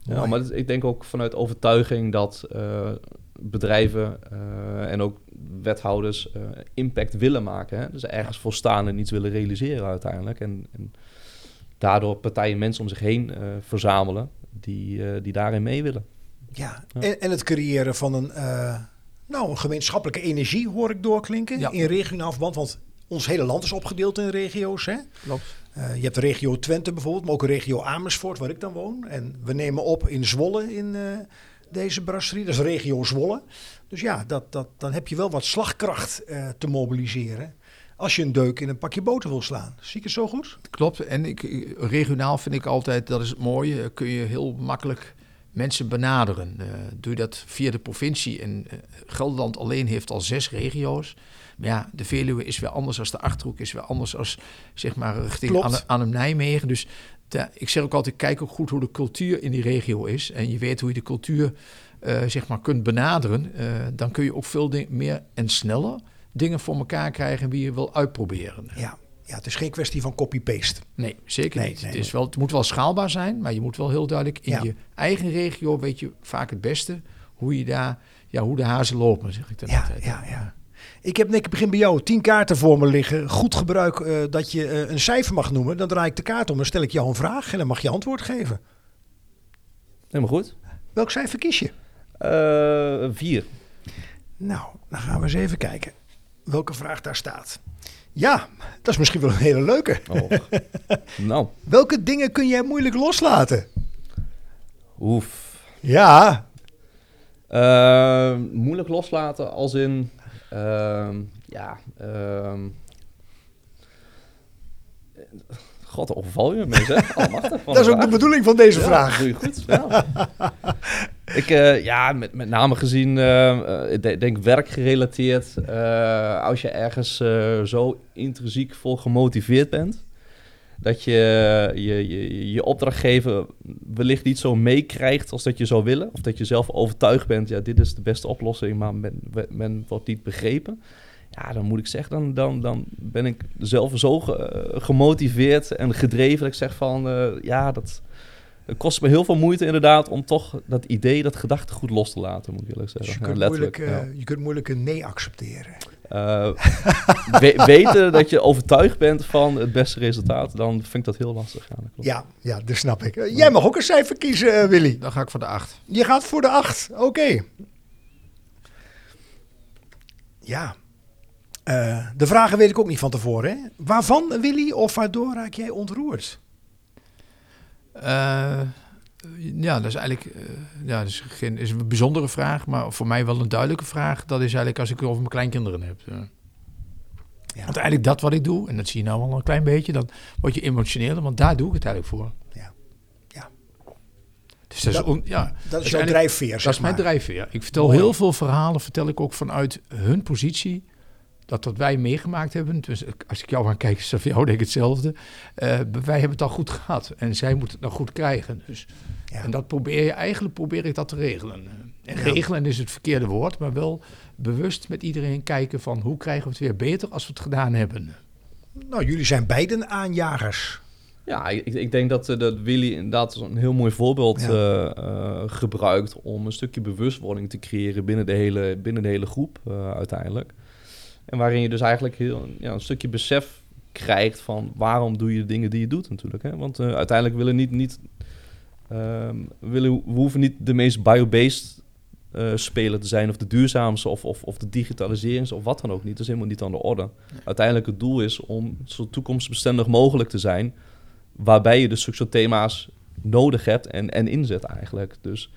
[SPEAKER 1] Ja,
[SPEAKER 4] maar ik denk ook vanuit overtuiging dat eh, bedrijven eh, en ook wethouders eh, impact willen maken. Hè? Dus ergens voor staan en iets willen realiseren uiteindelijk. En, en daardoor partijen mensen om zich heen eh, verzamelen die, eh, die daarin mee willen.
[SPEAKER 1] Ja,
[SPEAKER 4] Ja.
[SPEAKER 1] En, en het creëren van een, eh, nou, een gemeenschappelijke energie hoor ik doorklinken
[SPEAKER 3] Ja.
[SPEAKER 1] in regionaal verband. Want ons hele land is opgedeeld in regio's. Hè?
[SPEAKER 3] Klopt.
[SPEAKER 1] Eh, je hebt de regio Twente bijvoorbeeld, maar ook regio Amersfoort waar ik dan woon. En we nemen op in Zwolle in eh, deze brasserie. Dat is regio Zwolle. Dus ja, dat, dat, dan heb je wel wat slagkracht eh, te mobiliseren. Als je een deuk in een pakje boter wil slaan. Zie ik het zo goed?
[SPEAKER 3] Klopt. En ik, regionaal vind ik altijd, dat is het mooie, kun je heel makkelijk mensen benaderen. Eh, doe je dat via de provincie. En eh, Gelderland alleen heeft al zes regio's. Maar ja, de Veluwe is weer anders als de Achterhoek, is weer anders als zeg maar richting. Arnhem- Arnhem-Nijmegen. Dus ik zeg ook altijd, kijk ook goed hoe de cultuur in die regio is. En je weet hoe je de cultuur eh, zeg maar kunt benaderen. Dan kun je ook veel meer en sneller dingen voor elkaar krijgen wie je wil uitproberen.
[SPEAKER 1] Ja. Ja, het is geen kwestie van copy-paste.
[SPEAKER 3] Nee, zeker
[SPEAKER 1] Nee,
[SPEAKER 3] niet.
[SPEAKER 1] nee,
[SPEAKER 3] het, is wel, het moet wel schaalbaar zijn, maar je moet wel heel duidelijk in
[SPEAKER 1] Ja.
[SPEAKER 3] je eigen regio weet je vaak het beste hoe je daar, ja, hoe de hazen lopen, zeg ik dan
[SPEAKER 1] Ja,
[SPEAKER 3] altijd.
[SPEAKER 1] ja, ja. Ik heb, Nick, ik begin bij jou. Tien kaarten voor me liggen. Goed gebruik eh, dat je eh, een cijfer mag noemen. Dan draai ik de kaart om en stel ik jou een vraag en dan mag je antwoord geven.
[SPEAKER 4] Helemaal goed.
[SPEAKER 1] Welk cijfer kies je?
[SPEAKER 4] Eh, vier.
[SPEAKER 1] Nou, dan gaan we eens even kijken welke vraag daar staat. Ja, dat is misschien wel een hele leuke.
[SPEAKER 4] Oh. nou,
[SPEAKER 1] Welke dingen kun jij moeilijk loslaten?
[SPEAKER 4] oef.
[SPEAKER 1] Ja,
[SPEAKER 4] Eh, moeilijk loslaten als in... ehm, ja, ehm God, overval je me, zeg. Allemachtig. wat
[SPEAKER 1] dat is ook de bedoeling van deze
[SPEAKER 4] Ja,
[SPEAKER 1] vraag.
[SPEAKER 4] doe je goed. Ja. ik, eh, ja, met, met name gezien, eh, eh, ik de- denk werkgerelateerd. als je ergens zo intrinsiek vol gemotiveerd bent. Dat je je, je je opdrachtgever wellicht niet zo meekrijgt als dat je zou willen. Of dat je zelf overtuigd bent, ja, dit is de beste oplossing, maar men, men wordt niet begrepen. Ja, dan moet ik zeggen, dan, dan, dan ben ik zelf zo ge- gemotiveerd en gedreven dat ik zeg van, ja, dat, het kost me heel veel moeite inderdaad om toch dat idee, dat gedachtegoed los te laten, moet ik eerlijk
[SPEAKER 1] Dus
[SPEAKER 4] zeggen.
[SPEAKER 1] je,
[SPEAKER 4] Ja,
[SPEAKER 1] kunt moeilijk, eh,
[SPEAKER 4] ja.
[SPEAKER 1] je kunt moeilijk een nee accepteren.
[SPEAKER 4] Eh, we- weten dat je overtuigd bent van het beste resultaat, dan vind ik dat heel lastig. Ja, dat.
[SPEAKER 1] Ja, ja, dat snap ik. Eh, jij mag ook een cijfer kiezen, Willy.
[SPEAKER 3] Dan ga ik voor de acht.
[SPEAKER 1] Je gaat voor de acht. Oké. Ja. Eh, de vragen weet ik ook niet van tevoren. Hè? Waarvan, Willy, of waardoor raak jij ontroerd?
[SPEAKER 3] Eh, ja, dat is eigenlijk eh, ja, dat is geen, is een bijzondere vraag, maar voor mij wel een duidelijke vraag. Dat is eigenlijk als ik het over mijn kleinkinderen heb. Ja.
[SPEAKER 1] Ja.
[SPEAKER 3] Want eigenlijk dat wat ik doe, en dat zie je nou wel een klein beetje, dan word je emotioneler, want daar doe ik het eigenlijk voor.
[SPEAKER 1] Ja. Ja.
[SPEAKER 3] Dus dat,
[SPEAKER 1] Dat-
[SPEAKER 3] is, on- ja,
[SPEAKER 1] Dat is jouw drijfveer,
[SPEAKER 3] Dat is mijn
[SPEAKER 1] maar.
[SPEAKER 3] drijfveer. Ik vertel
[SPEAKER 1] Mooi.
[SPEAKER 3] heel veel verhalen, vertel ik ook vanuit hun positie. Dat wat wij meegemaakt hebben, dus als ik jou aan kijk, is dat voor jou denk ik hetzelfde. Eh, wij hebben het al goed gehad en zij moeten het nog goed krijgen. Dus,
[SPEAKER 1] Ja.
[SPEAKER 3] En dat probeer je, eigenlijk probeer ik dat te regelen. En
[SPEAKER 1] Ja.
[SPEAKER 3] regelen is het verkeerde woord, maar wel bewust met iedereen kijken van hoe krijgen we het weer beter als we het gedaan hebben.
[SPEAKER 1] Nou, jullie zijn beiden aanjagers.
[SPEAKER 4] Ja, ik, ik denk dat, eh, dat Willy inderdaad een heel mooi voorbeeld
[SPEAKER 1] Ja.
[SPEAKER 4] eh, eh, gebruikt om een stukje bewustwording te creëren binnen de hele, binnen de hele groep eh, uiteindelijk. En waarin je dus eigenlijk heel, ja, een stukje besef krijgt van waarom doe je de dingen die je doet natuurlijk. Hè? Want eh, uiteindelijk willen niet, niet ehm, willen, we hoeven niet de meest biobased eh speler te zijn of de duurzaamste of, of, of de digitaliserings of wat dan ook niet. Dat is helemaal niet aan de orde. Uiteindelijk het doel is om zo toekomstbestendig mogelijk te zijn waarbij je dus zulke soort thema's nodig hebt en, en inzet eigenlijk. Dus,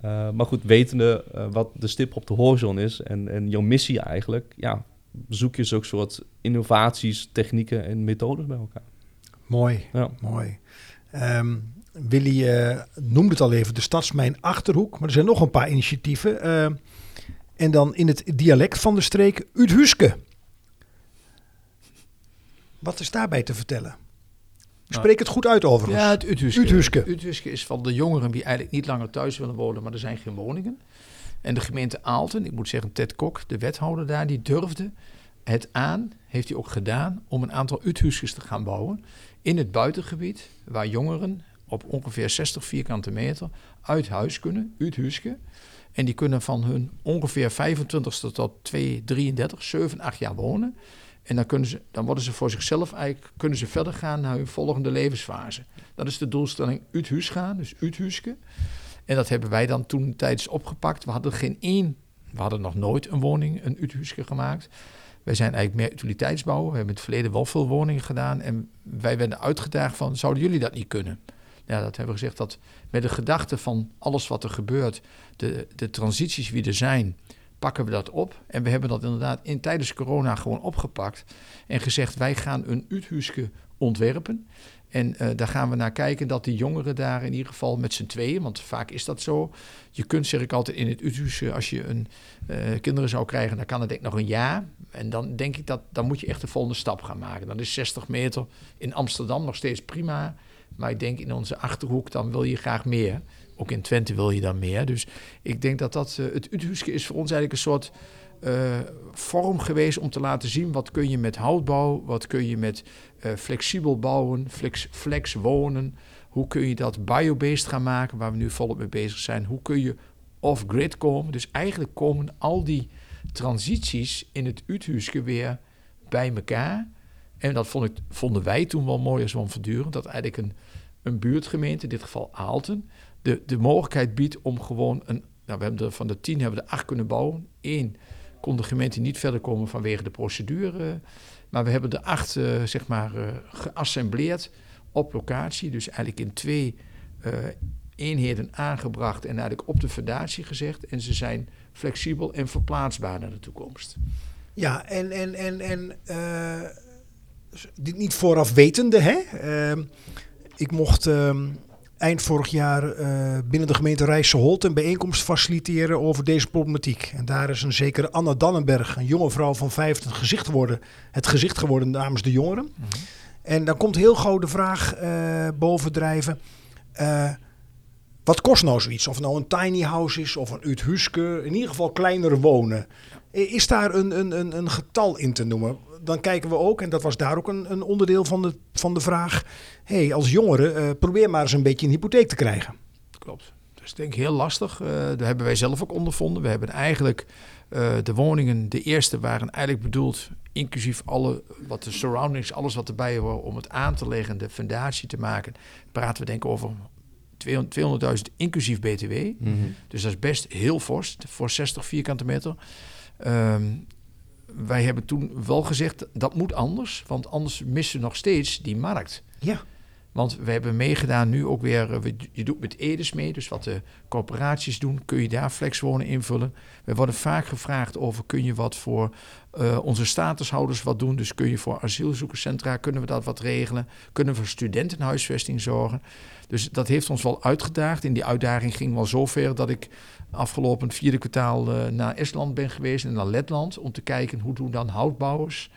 [SPEAKER 4] eh, maar goed, wetende eh, wat de stip op de horizon is en, en jouw missie eigenlijk, ja, zoek je zulke soort innovaties, technieken en methodes bij elkaar.
[SPEAKER 1] Mooi,
[SPEAKER 4] Ja.
[SPEAKER 1] mooi. Ehm, Willy noemde het al even, de Stadsmijn Achterhoek. Maar er zijn nog een paar initiatieven. Ehm, en dan in het dialect van de streek Uthuske. Wat is daarbij te vertellen? Ik
[SPEAKER 3] Nou,
[SPEAKER 1] spreek het goed uit overigens.
[SPEAKER 3] Ja, het Uthuske.
[SPEAKER 1] Uthuske.
[SPEAKER 3] Uthuske is van de jongeren die eigenlijk niet langer thuis willen wonen, maar er zijn geen woningen. En de gemeente Aalten, ik moet zeggen Ted Kok, de wethouder daar, die durfde het aan, heeft hij ook gedaan, om een aantal uithuisjes te gaan bouwen in het buitengebied, waar jongeren op ongeveer 60 vierkante meter uit huis kunnen, uithuisje. En die kunnen van hun ongeveer 25ste tot 2, 33, 7, 8 jaar wonen. En dan, kunnen ze, dan worden ze voor zichzelf eigenlijk kunnen ze verder gaan naar hun volgende levensfase. Dat is de doelstelling uit huis gaan, dus uit. En dat hebben wij dan toen tijdens opgepakt. We hadden geen één, we hadden nog nooit een woning, een uithuisje gemaakt. Wij zijn eigenlijk meer utiliteitsbouw. We hebben in het verleden wel veel woningen gedaan. En wij werden uitgedaagd van, zouden jullie dat niet kunnen? Ja, dat hebben we gezegd dat met de gedachte van alles wat er gebeurt, de, de transities die er zijn, pakken we dat op. En we hebben dat inderdaad in, tijdens corona gewoon opgepakt. En gezegd, wij gaan een uithuisje ontwerpen. En uh, daar gaan we naar kijken dat die jongeren daar in ieder geval met z'n tweeën, want vaak is dat zo. Je kunt, zeg ik altijd, in het Utrechtse, als je een, uh, kinderen zou krijgen, dan kan het denk ik nog een jaar. En dan denk ik dat, dan moet je echt de volgende stap gaan maken. Dan is 60 meter in Amsterdam nog steeds prima. Maar ik denk in onze Achterhoek, dan wil je graag meer. Ook in Twente wil je dan meer. Dus ik denk dat dat, uh, het Utrechtse is voor ons eigenlijk een soort vorm geweest om te laten zien wat kun je met houtbouw, wat kun je met uh, flexibel bouwen, flex, flex wonen, hoe kun je dat biobased gaan maken, waar we nu volop mee bezig zijn, hoe kun je off-grid komen. Dus eigenlijk komen al die transities in het Uthuiske weer bij elkaar. En dat vond ik, vonden wij toen wel mooi als van Verduren, dat eigenlijk een, een buurtgemeente, in dit geval Aalten, de, de mogelijkheid biedt om gewoon een, nou we hebben er, van de tien hebben we er acht kunnen bouwen, één kon de gemeente niet verder komen vanwege de procedure. Maar we hebben de acht uh, zeg maar, uh, geassembleerd op locatie. Dus eigenlijk in twee uh, eenheden aangebracht en eigenlijk op de fundatie gezegd. En ze zijn flexibel en verplaatsbaar naar de toekomst.
[SPEAKER 1] Ja, en, en, en, en dit niet vooraf wetende, hè? Ehm, ik mocht ehm, eind vorig jaar uh, binnen de gemeente Rijsselholt een bijeenkomst faciliteren over deze problematiek. En daar is een zekere Anna Dannenberg, een jonge vrouw van 50, gezicht geworden, het gezicht geworden namens de jongeren. Mm -hmm. En dan komt heel gauw de vraag uh, bovendrijven. Uh, wat kost nou zoiets? Of nou een tiny house is of een uithuske, in ieder geval kleiner wonen. Is daar een, een, een, een getal in te noemen? Dan kijken we ook, en dat was daar ook een, een onderdeel van de, van de vraag. hey, als jongere, uh, probeer maar eens een beetje een hypotheek te krijgen.
[SPEAKER 3] Klopt. Dat is denk ik heel lastig. Uh, daar hebben wij zelf ook ondervonden. We hebben eigenlijk uh, de woningen, de eerste waren eigenlijk bedoeld, inclusief alle wat de surroundings, alles wat erbij hoort, om het aan te leggen, de fundatie te maken. Praten we denk ik over 200.000 inclusief BTW. Mm -hmm. Dus dat is best heel fors voor 60 vierkante meter. Um, wij hebben toen wel gezegd dat moet anders, want anders missen we nog steeds die markt.
[SPEAKER 1] Ja.
[SPEAKER 3] Want we hebben meegedaan nu ook weer, je doet met Edes mee, dus wat de corporaties doen, kun je daar flexwonen invullen. We worden vaak gevraagd over, kun je wat voor uh, onze statushouders wat doen? Dus kun je voor asielzoekerscentra, kunnen we dat wat regelen? Kunnen we voor studentenhuisvesting zorgen? Dus dat heeft ons wel uitgedaagd. In die uitdaging ging wel zover dat ik afgelopen vierde kwartaal uh, naar Estland ben geweest en naar Letland om te kijken hoe doen dan houtbouwers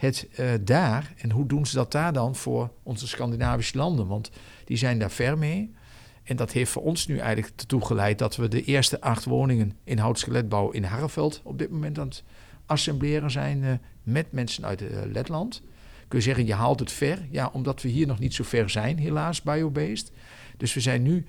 [SPEAKER 3] het uh, daar en hoe doen ze dat daar dan voor onze Scandinavische landen? Want die zijn daar ver mee. En dat heeft voor ons nu eigenlijk ertoe geleid dat we de eerste acht woningen in houtskeletbouw in Harreveld op dit moment aan het assembleren zijn uh, met mensen uit uh, Letland. Kun je zeggen, je haalt het ver. Ja, omdat we hier nog niet zo ver zijn, helaas, biobased. Dus we zijn nu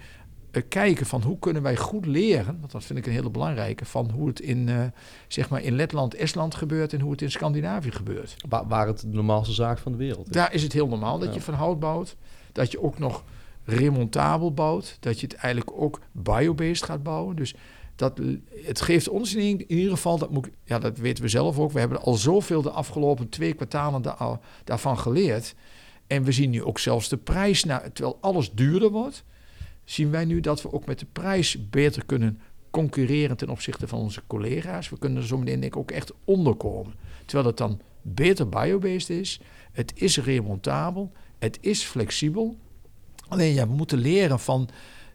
[SPEAKER 3] kijken van hoe kunnen wij goed leren, want dat vind ik een hele belangrijke, van hoe het in, uh, zeg maar in Letland, Estland gebeurt en hoe het in Scandinavië gebeurt.
[SPEAKER 4] Waar, waar het de normaalste zaak van de wereld is.
[SPEAKER 3] Daar is het heel normaal dat ja. je van hout bouwt, dat je ook nog remontabel bouwt, dat je het eigenlijk ook biobased gaat bouwen. Dus dat, het geeft ons in, ieder geval, dat, moet, ja, dat weten we zelf ook, we hebben al zoveel de afgelopen twee kwartalen da, daarvan geleerd. En we zien nu ook zelfs de prijs, naar, terwijl alles duurder wordt, zien wij nu dat we ook met de prijs beter kunnen concurreren ten opzichte van onze collega's. We kunnen er zo meteen denk ik ook echt onderkomen. Terwijl het dan beter biobased is, het is remontabel, het is flexibel. Alleen ja, we moeten leren van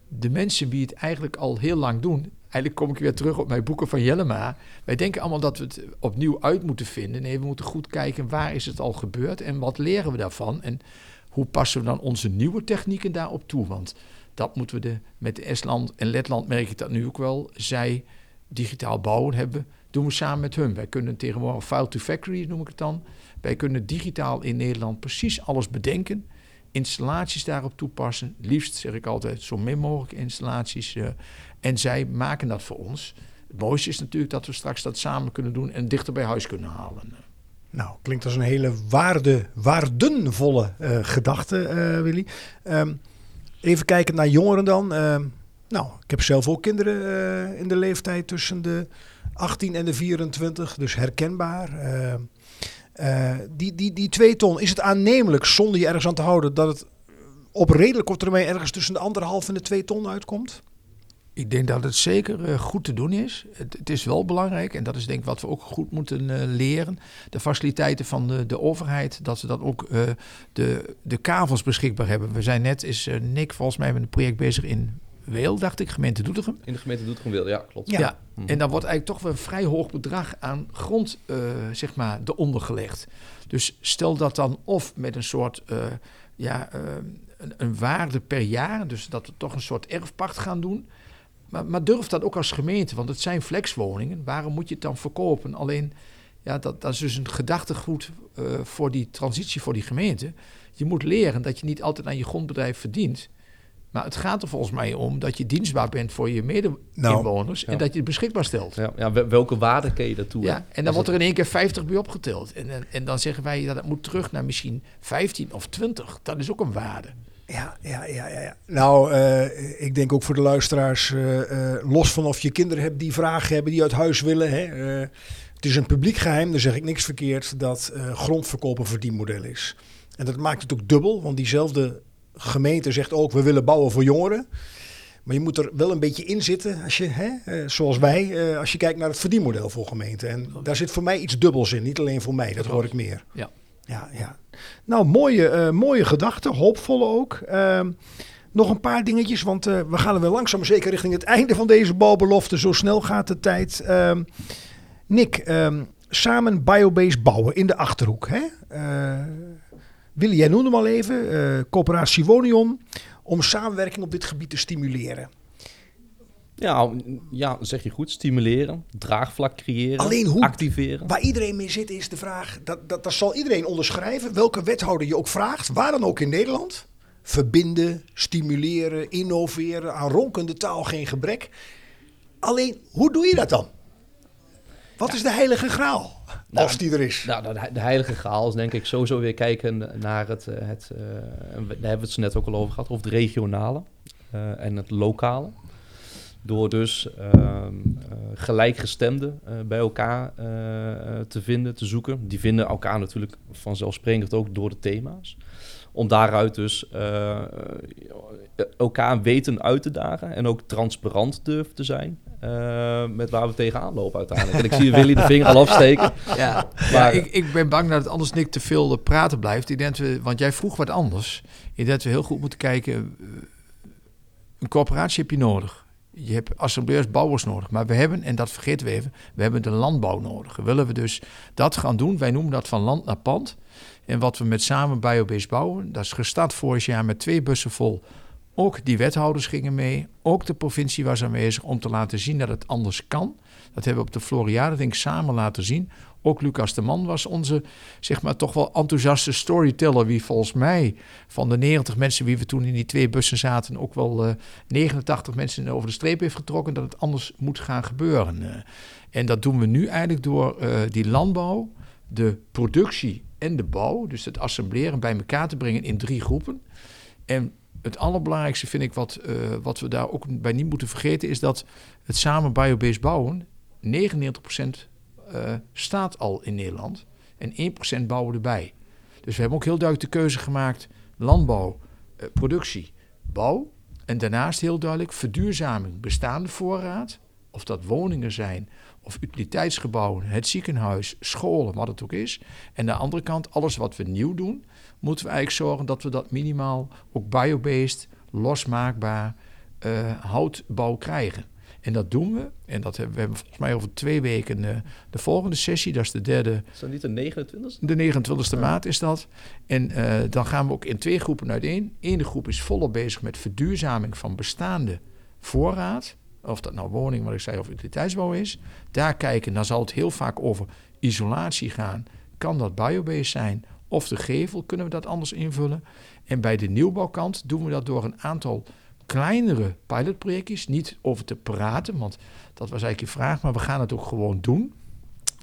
[SPEAKER 3] de mensen die het eigenlijk al heel lang doen. Eigenlijk kom ik weer terug op mijn boeken van Jellema. Wij denken allemaal dat we het opnieuw uit moeten vinden. Nee, we moeten goed kijken waar is het al gebeurd en wat leren we daarvan. En hoe passen we dan onze nieuwe technieken daarop toe? Want dat moeten we de, met Estland en Letland merk ik dat nu ook wel. Zij digitaal bouwen hebben doen we samen met hun. Wij kunnen tegenwoordig file to factory noem ik het dan. Wij kunnen digitaal in Nederland precies alles bedenken. Installaties daarop toepassen. Liefst zeg ik altijd zo min mogelijk installaties. Uh, en zij maken dat voor ons. Het mooiste is natuurlijk dat we straks dat samen kunnen doen en dichter bij huis kunnen halen.
[SPEAKER 1] Nou, klinkt als een hele waarde, waardenvolle uh, gedachte, uh, Willy. Um, even kijken naar jongeren dan. Uh, nou, ik heb zelf ook kinderen in de leeftijd tussen de 18 en de 24, dus herkenbaar. die, die, die twee ton, is het aannemelijk zonder je ergens aan te houden dat het op redelijk korte termijn ergens tussen de anderhalf en de twee ton uitkomt?
[SPEAKER 3] Ik denk dat het zeker uh, goed te doen is. Het, het, is wel belangrijk, en dat is denk ik wat we ook goed moeten uh, leren. De faciliteiten van de, de overheid, dat ze dan ook uh, de, de kavels beschikbaar hebben. We zijn net, is Nick volgens mij met een project bezig in Weel, dacht ik, gemeente Doetinchem.
[SPEAKER 4] In de gemeente Doetinchem-Weel, ja, klopt.
[SPEAKER 3] Ja, ja. Mm. en dan wordt eigenlijk toch wel een vrij hoog bedrag aan grond, zeg maar, eronder gelegd. Dus stel dat dan of met een soort, ja, een, een waarde per jaar, dus dat we toch een soort erfpacht gaan doen maar, maar durf dat ook als gemeente, want het zijn flexwoningen. Waarom moet je het dan verkopen? Alleen, ja, dat, dat is dus een gedachtegoed uh, voor die transitie voor die gemeente. Je moet leren dat je niet altijd aan je grondbedrijf verdient. Maar het gaat er volgens mij om dat je dienstbaar bent voor je mede-inwoners nou, en dat je het beschikbaar stelt.
[SPEAKER 4] Ja, ja, welke waarde ken je daartoe?
[SPEAKER 3] Ja, en dan wordt er in één keer 50 bij opgeteld. En, en, en dan zeggen wij dat het moet terug naar misschien 15 of 20. Dat is ook een waarde.
[SPEAKER 1] Ja, ja, ja, ja. ja. Nou, uh, ik denk ook voor de luisteraars, uh, uh, los van of je kinderen hebt die vragen hebben, die uit huis willen. Hè, het is een publiek geheim, daar zeg ik niks verkeerd, dat grondverkoop een verdienmodel is. En dat maakt het ook dubbel, want diezelfde gemeente zegt ook, we willen bouwen voor jongeren. Maar je moet er wel een beetje in zitten, als je, hè, zoals wij, als je kijkt naar het verdienmodel voor gemeenten. En daar zit voor mij iets dubbels in, niet alleen voor mij, dat hoor ik meer.
[SPEAKER 3] Ja.
[SPEAKER 1] Ja, ja. Nou, mooie, uh, mooie gedachten, hoopvolle ook. Uh, nog een paar dingetjes, want uh, we gaan er wel langzaam zeker richting het einde van deze balbelofte. Zo snel gaat de tijd. Ehm, Nick, ehm, samen biobase bouwen in de Achterhoek. Hè? Eh, Willy, jij noemde hem al even, coöperatie Wonion, om samenwerking op dit gebied te stimuleren.
[SPEAKER 4] Ja, ja, zeg je goed. Stimuleren, draagvlak creëren, Alleen hoe, activeren.
[SPEAKER 1] Waar iedereen mee zit is de vraag, dat, dat, dat zal iedereen onderschrijven. Welke wethouder je ook vraagt, waar dan ook in Nederland. Verbinden, stimuleren, innoveren, aan ronkende taal geen gebrek. Alleen, hoe doe je dat dan? Wat is de heilige graal, nou, als die er is?
[SPEAKER 4] Nou, de heilige graal is denk ik sowieso weer kijken naar het, eh, het uh, daar hebben we het net ook al over gehad, over het regionale uh, en het lokale. Door dus uh, uh, gelijkgestemden uh, bij elkaar te vinden, te zoeken. Die vinden elkaar natuurlijk vanzelfsprekend ook door de thema's. Om daaruit dus elkaar weten uit te dagen en ook transparant durven te zijn. met waar we tegenaan lopen uiteindelijk. En ik zie Willy de vinger al afsteken.
[SPEAKER 3] Ja, maar, ja ik, ik, ben bang dat het anders niet te veel praten blijft. Ik denk we, want jij vroeg wat anders. Ik denk dat we heel goed moeten kijken. Een corporatie heb je nodig je hebt assembleurs, bouwers nodig. Maar we hebben, en dat vergeten we even, we hebben de landbouw nodig. Willen we dus dat gaan doen? Wij noemen dat van land naar pand. En wat we met samen Biobase bouwen, dat is gestart vorig jaar met twee bussen vol. Ook die wethouders gingen mee, ook de provincie was aanwezig om te laten zien dat het anders kan. Dat hebben we op de Floriade denk ik samen laten zien. Ook Lucas de Man was onze, zeg maar, toch wel enthousiaste storyteller. Wie volgens mij van de 90 mensen wie we toen in die twee bussen zaten, ook wel uh, eh, 89 mensen over de streep heeft getrokken dat het anders moet gaan gebeuren. Uh, en dat doen we nu eigenlijk door uh, die landbouw, de productie en de bouw, dus het assembleren bij elkaar te brengen in drie groepen. En het allerbelangrijkste vind ik wat, wat we daar ook bij niet moeten vergeten, is dat het samen biobased bouwen 99% uh, staat al in Nederland. En 1% bouwen erbij. Dus we hebben ook heel duidelijk de keuze gemaakt: landbouw, uh, productie, bouw. En daarnaast heel duidelijk verduurzaming, bestaande voorraad. Of dat woningen zijn, of utiliteitsgebouwen, het ziekenhuis, scholen, wat het ook is. En aan de andere kant, alles wat we nieuw doen, moeten we eigenlijk zorgen dat we dat minimaal ook biobased, losmaakbaar uh, houtbouw krijgen. En dat doen we. En dat hebben we hebben volgens mij over twee weken uh, de volgende sessie. Dat is de derde.
[SPEAKER 4] Is dat niet de 29e?
[SPEAKER 3] De 29e maart is dat. En uh, dan gaan we ook in twee groepen uiteen. Eén groep is volop bezig met verduurzaming van bestaande voorraad. of dat nou woning, wat ik zei, of utiliteitsbouw is, daar kijken, dan zal het heel vaak over isolatie gaan. Kan dat biobased zijn? Of de gevel, kunnen we dat anders invullen? En bij de nieuwbouwkant doen we dat door een aantal kleinere pilotprojectjes, niet over te praten, want dat was eigenlijk je vraag, maar we gaan het ook gewoon doen.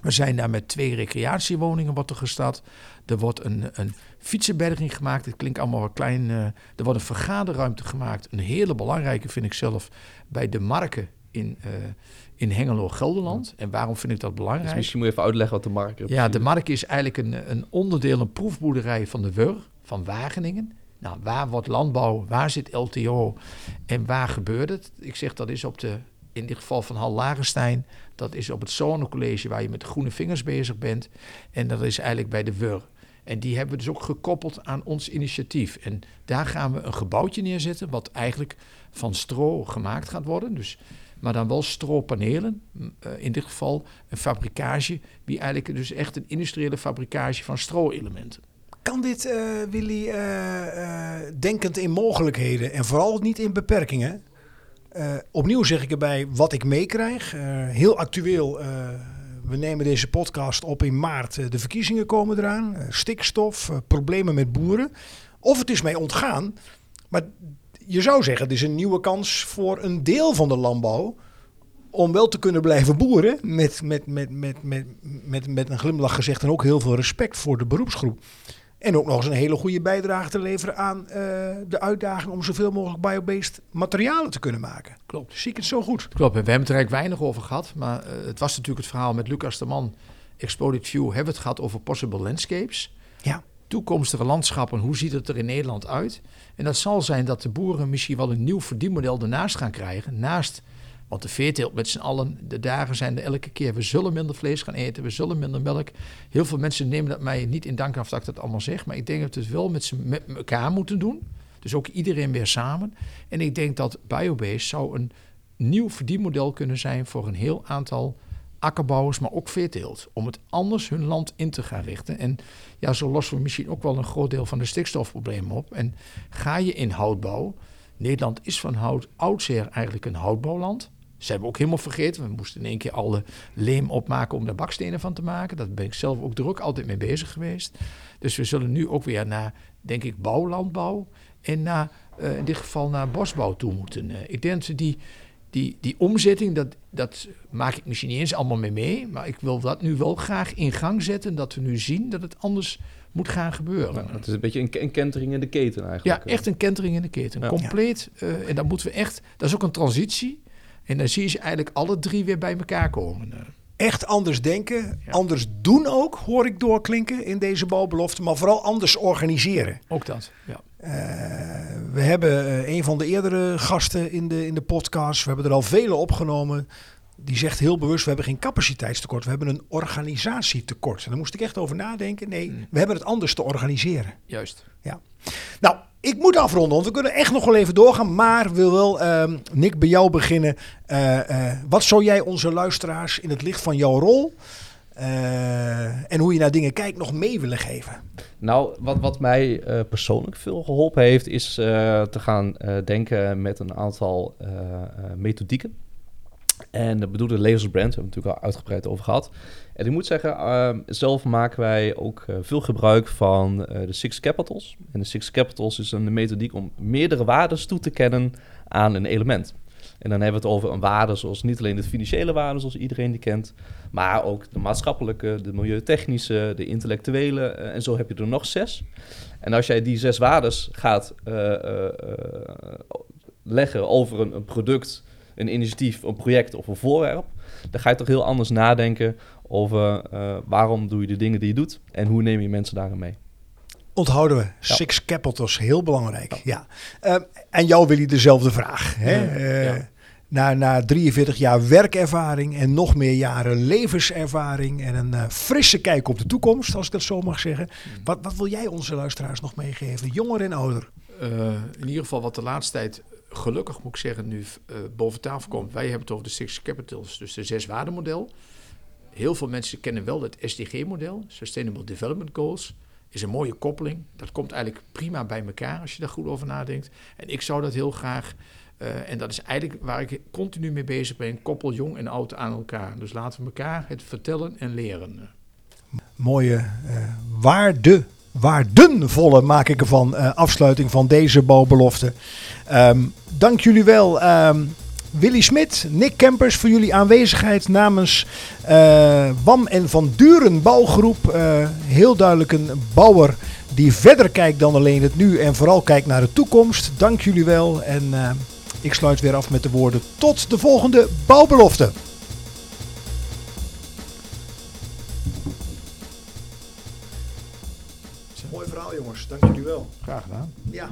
[SPEAKER 3] We zijn daar met twee recreatiewoningen wat er gestart. Er wordt een, een fietsenberging gemaakt. Het klinkt allemaal wat klein. Uh, er wordt een vergaderruimte gemaakt. Een hele belangrijke vind ik zelf bij de Marken in, uh, in Hengelo-Gelderland. En waarom vind ik dat belangrijk?
[SPEAKER 4] Dus misschien moet je even uitleggen wat de Marken is.
[SPEAKER 3] Ja, de Marken is eigenlijk een, een onderdeel, een proefboerderij van de WUR van Wageningen. Nou, waar wordt landbouw? Waar zit LTO? En waar gebeurt het? Ik zeg dat is op de, in dit geval van Hal Lagenstein. Dat is op het Zonnecollege waar je met de groene vingers bezig bent. En dat is eigenlijk bij de WUR. En die hebben we dus ook gekoppeld aan ons initiatief. En daar gaan we een gebouwtje neerzetten, wat eigenlijk van stro gemaakt gaat worden. Dus, maar dan wel stropanelen. Uh, in dit geval een fabrikage, die eigenlijk dus echt een industriële fabrikage van stro-elementen.
[SPEAKER 1] Kan dit, uh, Willy, uh, denkend in mogelijkheden en vooral niet in beperkingen? opnieuw zeg ik erbij wat ik meekrijg. heel actueel we nemen deze podcast op in maart. De verkiezingen komen eraan. Stikstof, problemen met boeren. Of het is mij ontgaan. Maar je zou zeggen, het is een nieuwe kans voor een deel van de landbouw. Om wel te kunnen blijven boeren. Met, met, met, met, met, met, met een glimlach gezegd. En ook heel veel respect voor de beroepsgroep. En ook nog eens een hele goede bijdrage te leveren aan uh, de uitdaging om zoveel mogelijk biobased materialen te kunnen maken.
[SPEAKER 3] Klopt.
[SPEAKER 1] Zie ik het zo goed?
[SPEAKER 3] Klopt. En we hebben het er eigenlijk weinig over gehad. Maar uh, het was natuurlijk het verhaal met Lucas de Man. Exploded View hebben we het gehad over possible landscapes.
[SPEAKER 1] Ja.
[SPEAKER 3] Toekomstige landschappen, hoe ziet het er in Nederland uit? En dat zal zijn dat de boeren misschien wel een nieuw verdienmodel ernaast gaan krijgen. Naast want de veeteelt met z'n allen, de dagen zijn er elke keer. We zullen minder vlees gaan eten, we zullen minder melk. Heel veel mensen nemen dat mij niet in dank af dat ik dat allemaal zeg. Maar ik denk dat we het wel met, met elkaar moeten doen. Dus ook iedereen weer samen. En ik denk dat biobased zou een nieuw verdienmodel kunnen zijn voor een heel aantal akkerbouwers, maar ook veeteelt. Om het anders hun land in te gaan richten. En ja, zo lossen we misschien ook wel een groot deel van de stikstofproblemen op. En ga je in houtbouw. Nederland is van hout oudsher eigenlijk een houtbouwland. Ze hebben ook helemaal vergeten. We moesten in één keer alle leem opmaken om daar bakstenen van te maken. Dat ben ik zelf ook druk altijd mee bezig geweest. Dus we zullen nu ook weer naar, denk ik, bouwlandbouw en naar, uh, in dit geval naar bosbouw toe moeten. Uh, ik denk dat die, die, die omzetting, dat, dat maak ik misschien niet eens allemaal mee mee. Maar ik wil dat nu wel graag in gang zetten. Dat we nu zien dat het anders moet gaan gebeuren.
[SPEAKER 4] Ja, het is een beetje een, een, kentering in de keten eigenlijk.
[SPEAKER 3] Ja, echt een kentering in de keten. Ja. Compleet. Uh, en dan moeten we echt... Dat is ook een transitie. En dan zie je ze eigenlijk alle drie weer bij elkaar komen.
[SPEAKER 1] Echt anders denken, ja. anders doen ook, hoor ik doorklinken in deze balbelofte. Maar vooral anders organiseren.
[SPEAKER 3] Ook dat, ja.
[SPEAKER 1] Uh, we hebben uh, een van de eerdere gasten in de, in de podcast. We hebben er al vele opgenomen. Die zegt heel bewust, we hebben geen capaciteitstekort. We hebben een organisatietekort. En daar moest ik echt over nadenken. Nee, mm. we hebben het anders te organiseren.
[SPEAKER 3] Juist.
[SPEAKER 1] Ja. Nou, ik moet afronden, want we kunnen echt nog wel even doorgaan. Maar wil wel, uh, Nick, bij jou beginnen. Uh, uh, wat zou jij onze luisteraars in het licht van jouw rol en hoe je naar dingen kijkt nog mee willen geven?
[SPEAKER 4] Nou, wat, wat mij persoonlijk veel geholpen heeft, is te gaan denken met een aantal methodieken. En de bedoelde levensbrand, hebben we natuurlijk al uitgebreid over gehad. En ik moet zeggen, uh, zelf maken wij ook uh, veel gebruik van uh, de Six Capitals. En de Six Capitals is een methodiek om meerdere waarden toe te kennen aan een element. En dan hebben we het over een waarde zoals niet alleen de financiële waarden zoals iedereen die kent, maar ook de maatschappelijke, de milieutechnische, de intellectuele. en zo heb je er nog zes. En als jij die zes waardes gaat leggen over een product, een initiatief, een project of een voorwerp, dan ga je toch heel anders nadenken over uh, waarom doe je de dingen die je doet en hoe neem je mensen daarin mee.
[SPEAKER 1] Onthouden we. Six Capitals, heel belangrijk. Ja. ja. Uh, en jou wil je dezelfde vraag. Hè? Uh, ja. na, na 43 jaar werkervaring en nog meer jaren levenservaring en een frisse kijk op de toekomst, als ik dat zo mag zeggen. Hmm. Wat, wat wil jij onze luisteraars nog meegeven, jonger en ouder?
[SPEAKER 3] in ieder geval wat de laatste tijd gelukkig moet ik zeggen, nu uh, boven tafel komt. Wij hebben het over de Six Capitals, dus de zes waardemodel. Heel veel mensen kennen wel het SDG-model, Sustainable Development Goals. Is een mooie koppeling. Dat komt eigenlijk prima bij elkaar als je daar goed over nadenkt. En ik zou dat heel graag Eh, en dat is eigenlijk waar ik continu mee bezig ben. Koppel jong en oud aan elkaar. Dus laten we elkaar het vertellen en leren.
[SPEAKER 1] Mooie eh, waarde, waardenvolle maak ik ervan. eh, afsluiting van deze bouwbelofte. Ehm, dank jullie wel. ehm, Willy Smit, Nick Kempers voor jullie aanwezigheid namens eh, WAM en Van Duren Bouwgroep. Eh, heel duidelijk een bouwer die verder kijkt dan alleen het nu en vooral kijkt naar de toekomst. Dank jullie wel en eh, ik sluit weer af met de woorden tot de volgende bouwbelofte.
[SPEAKER 3] Graag gedaan.
[SPEAKER 1] Ja.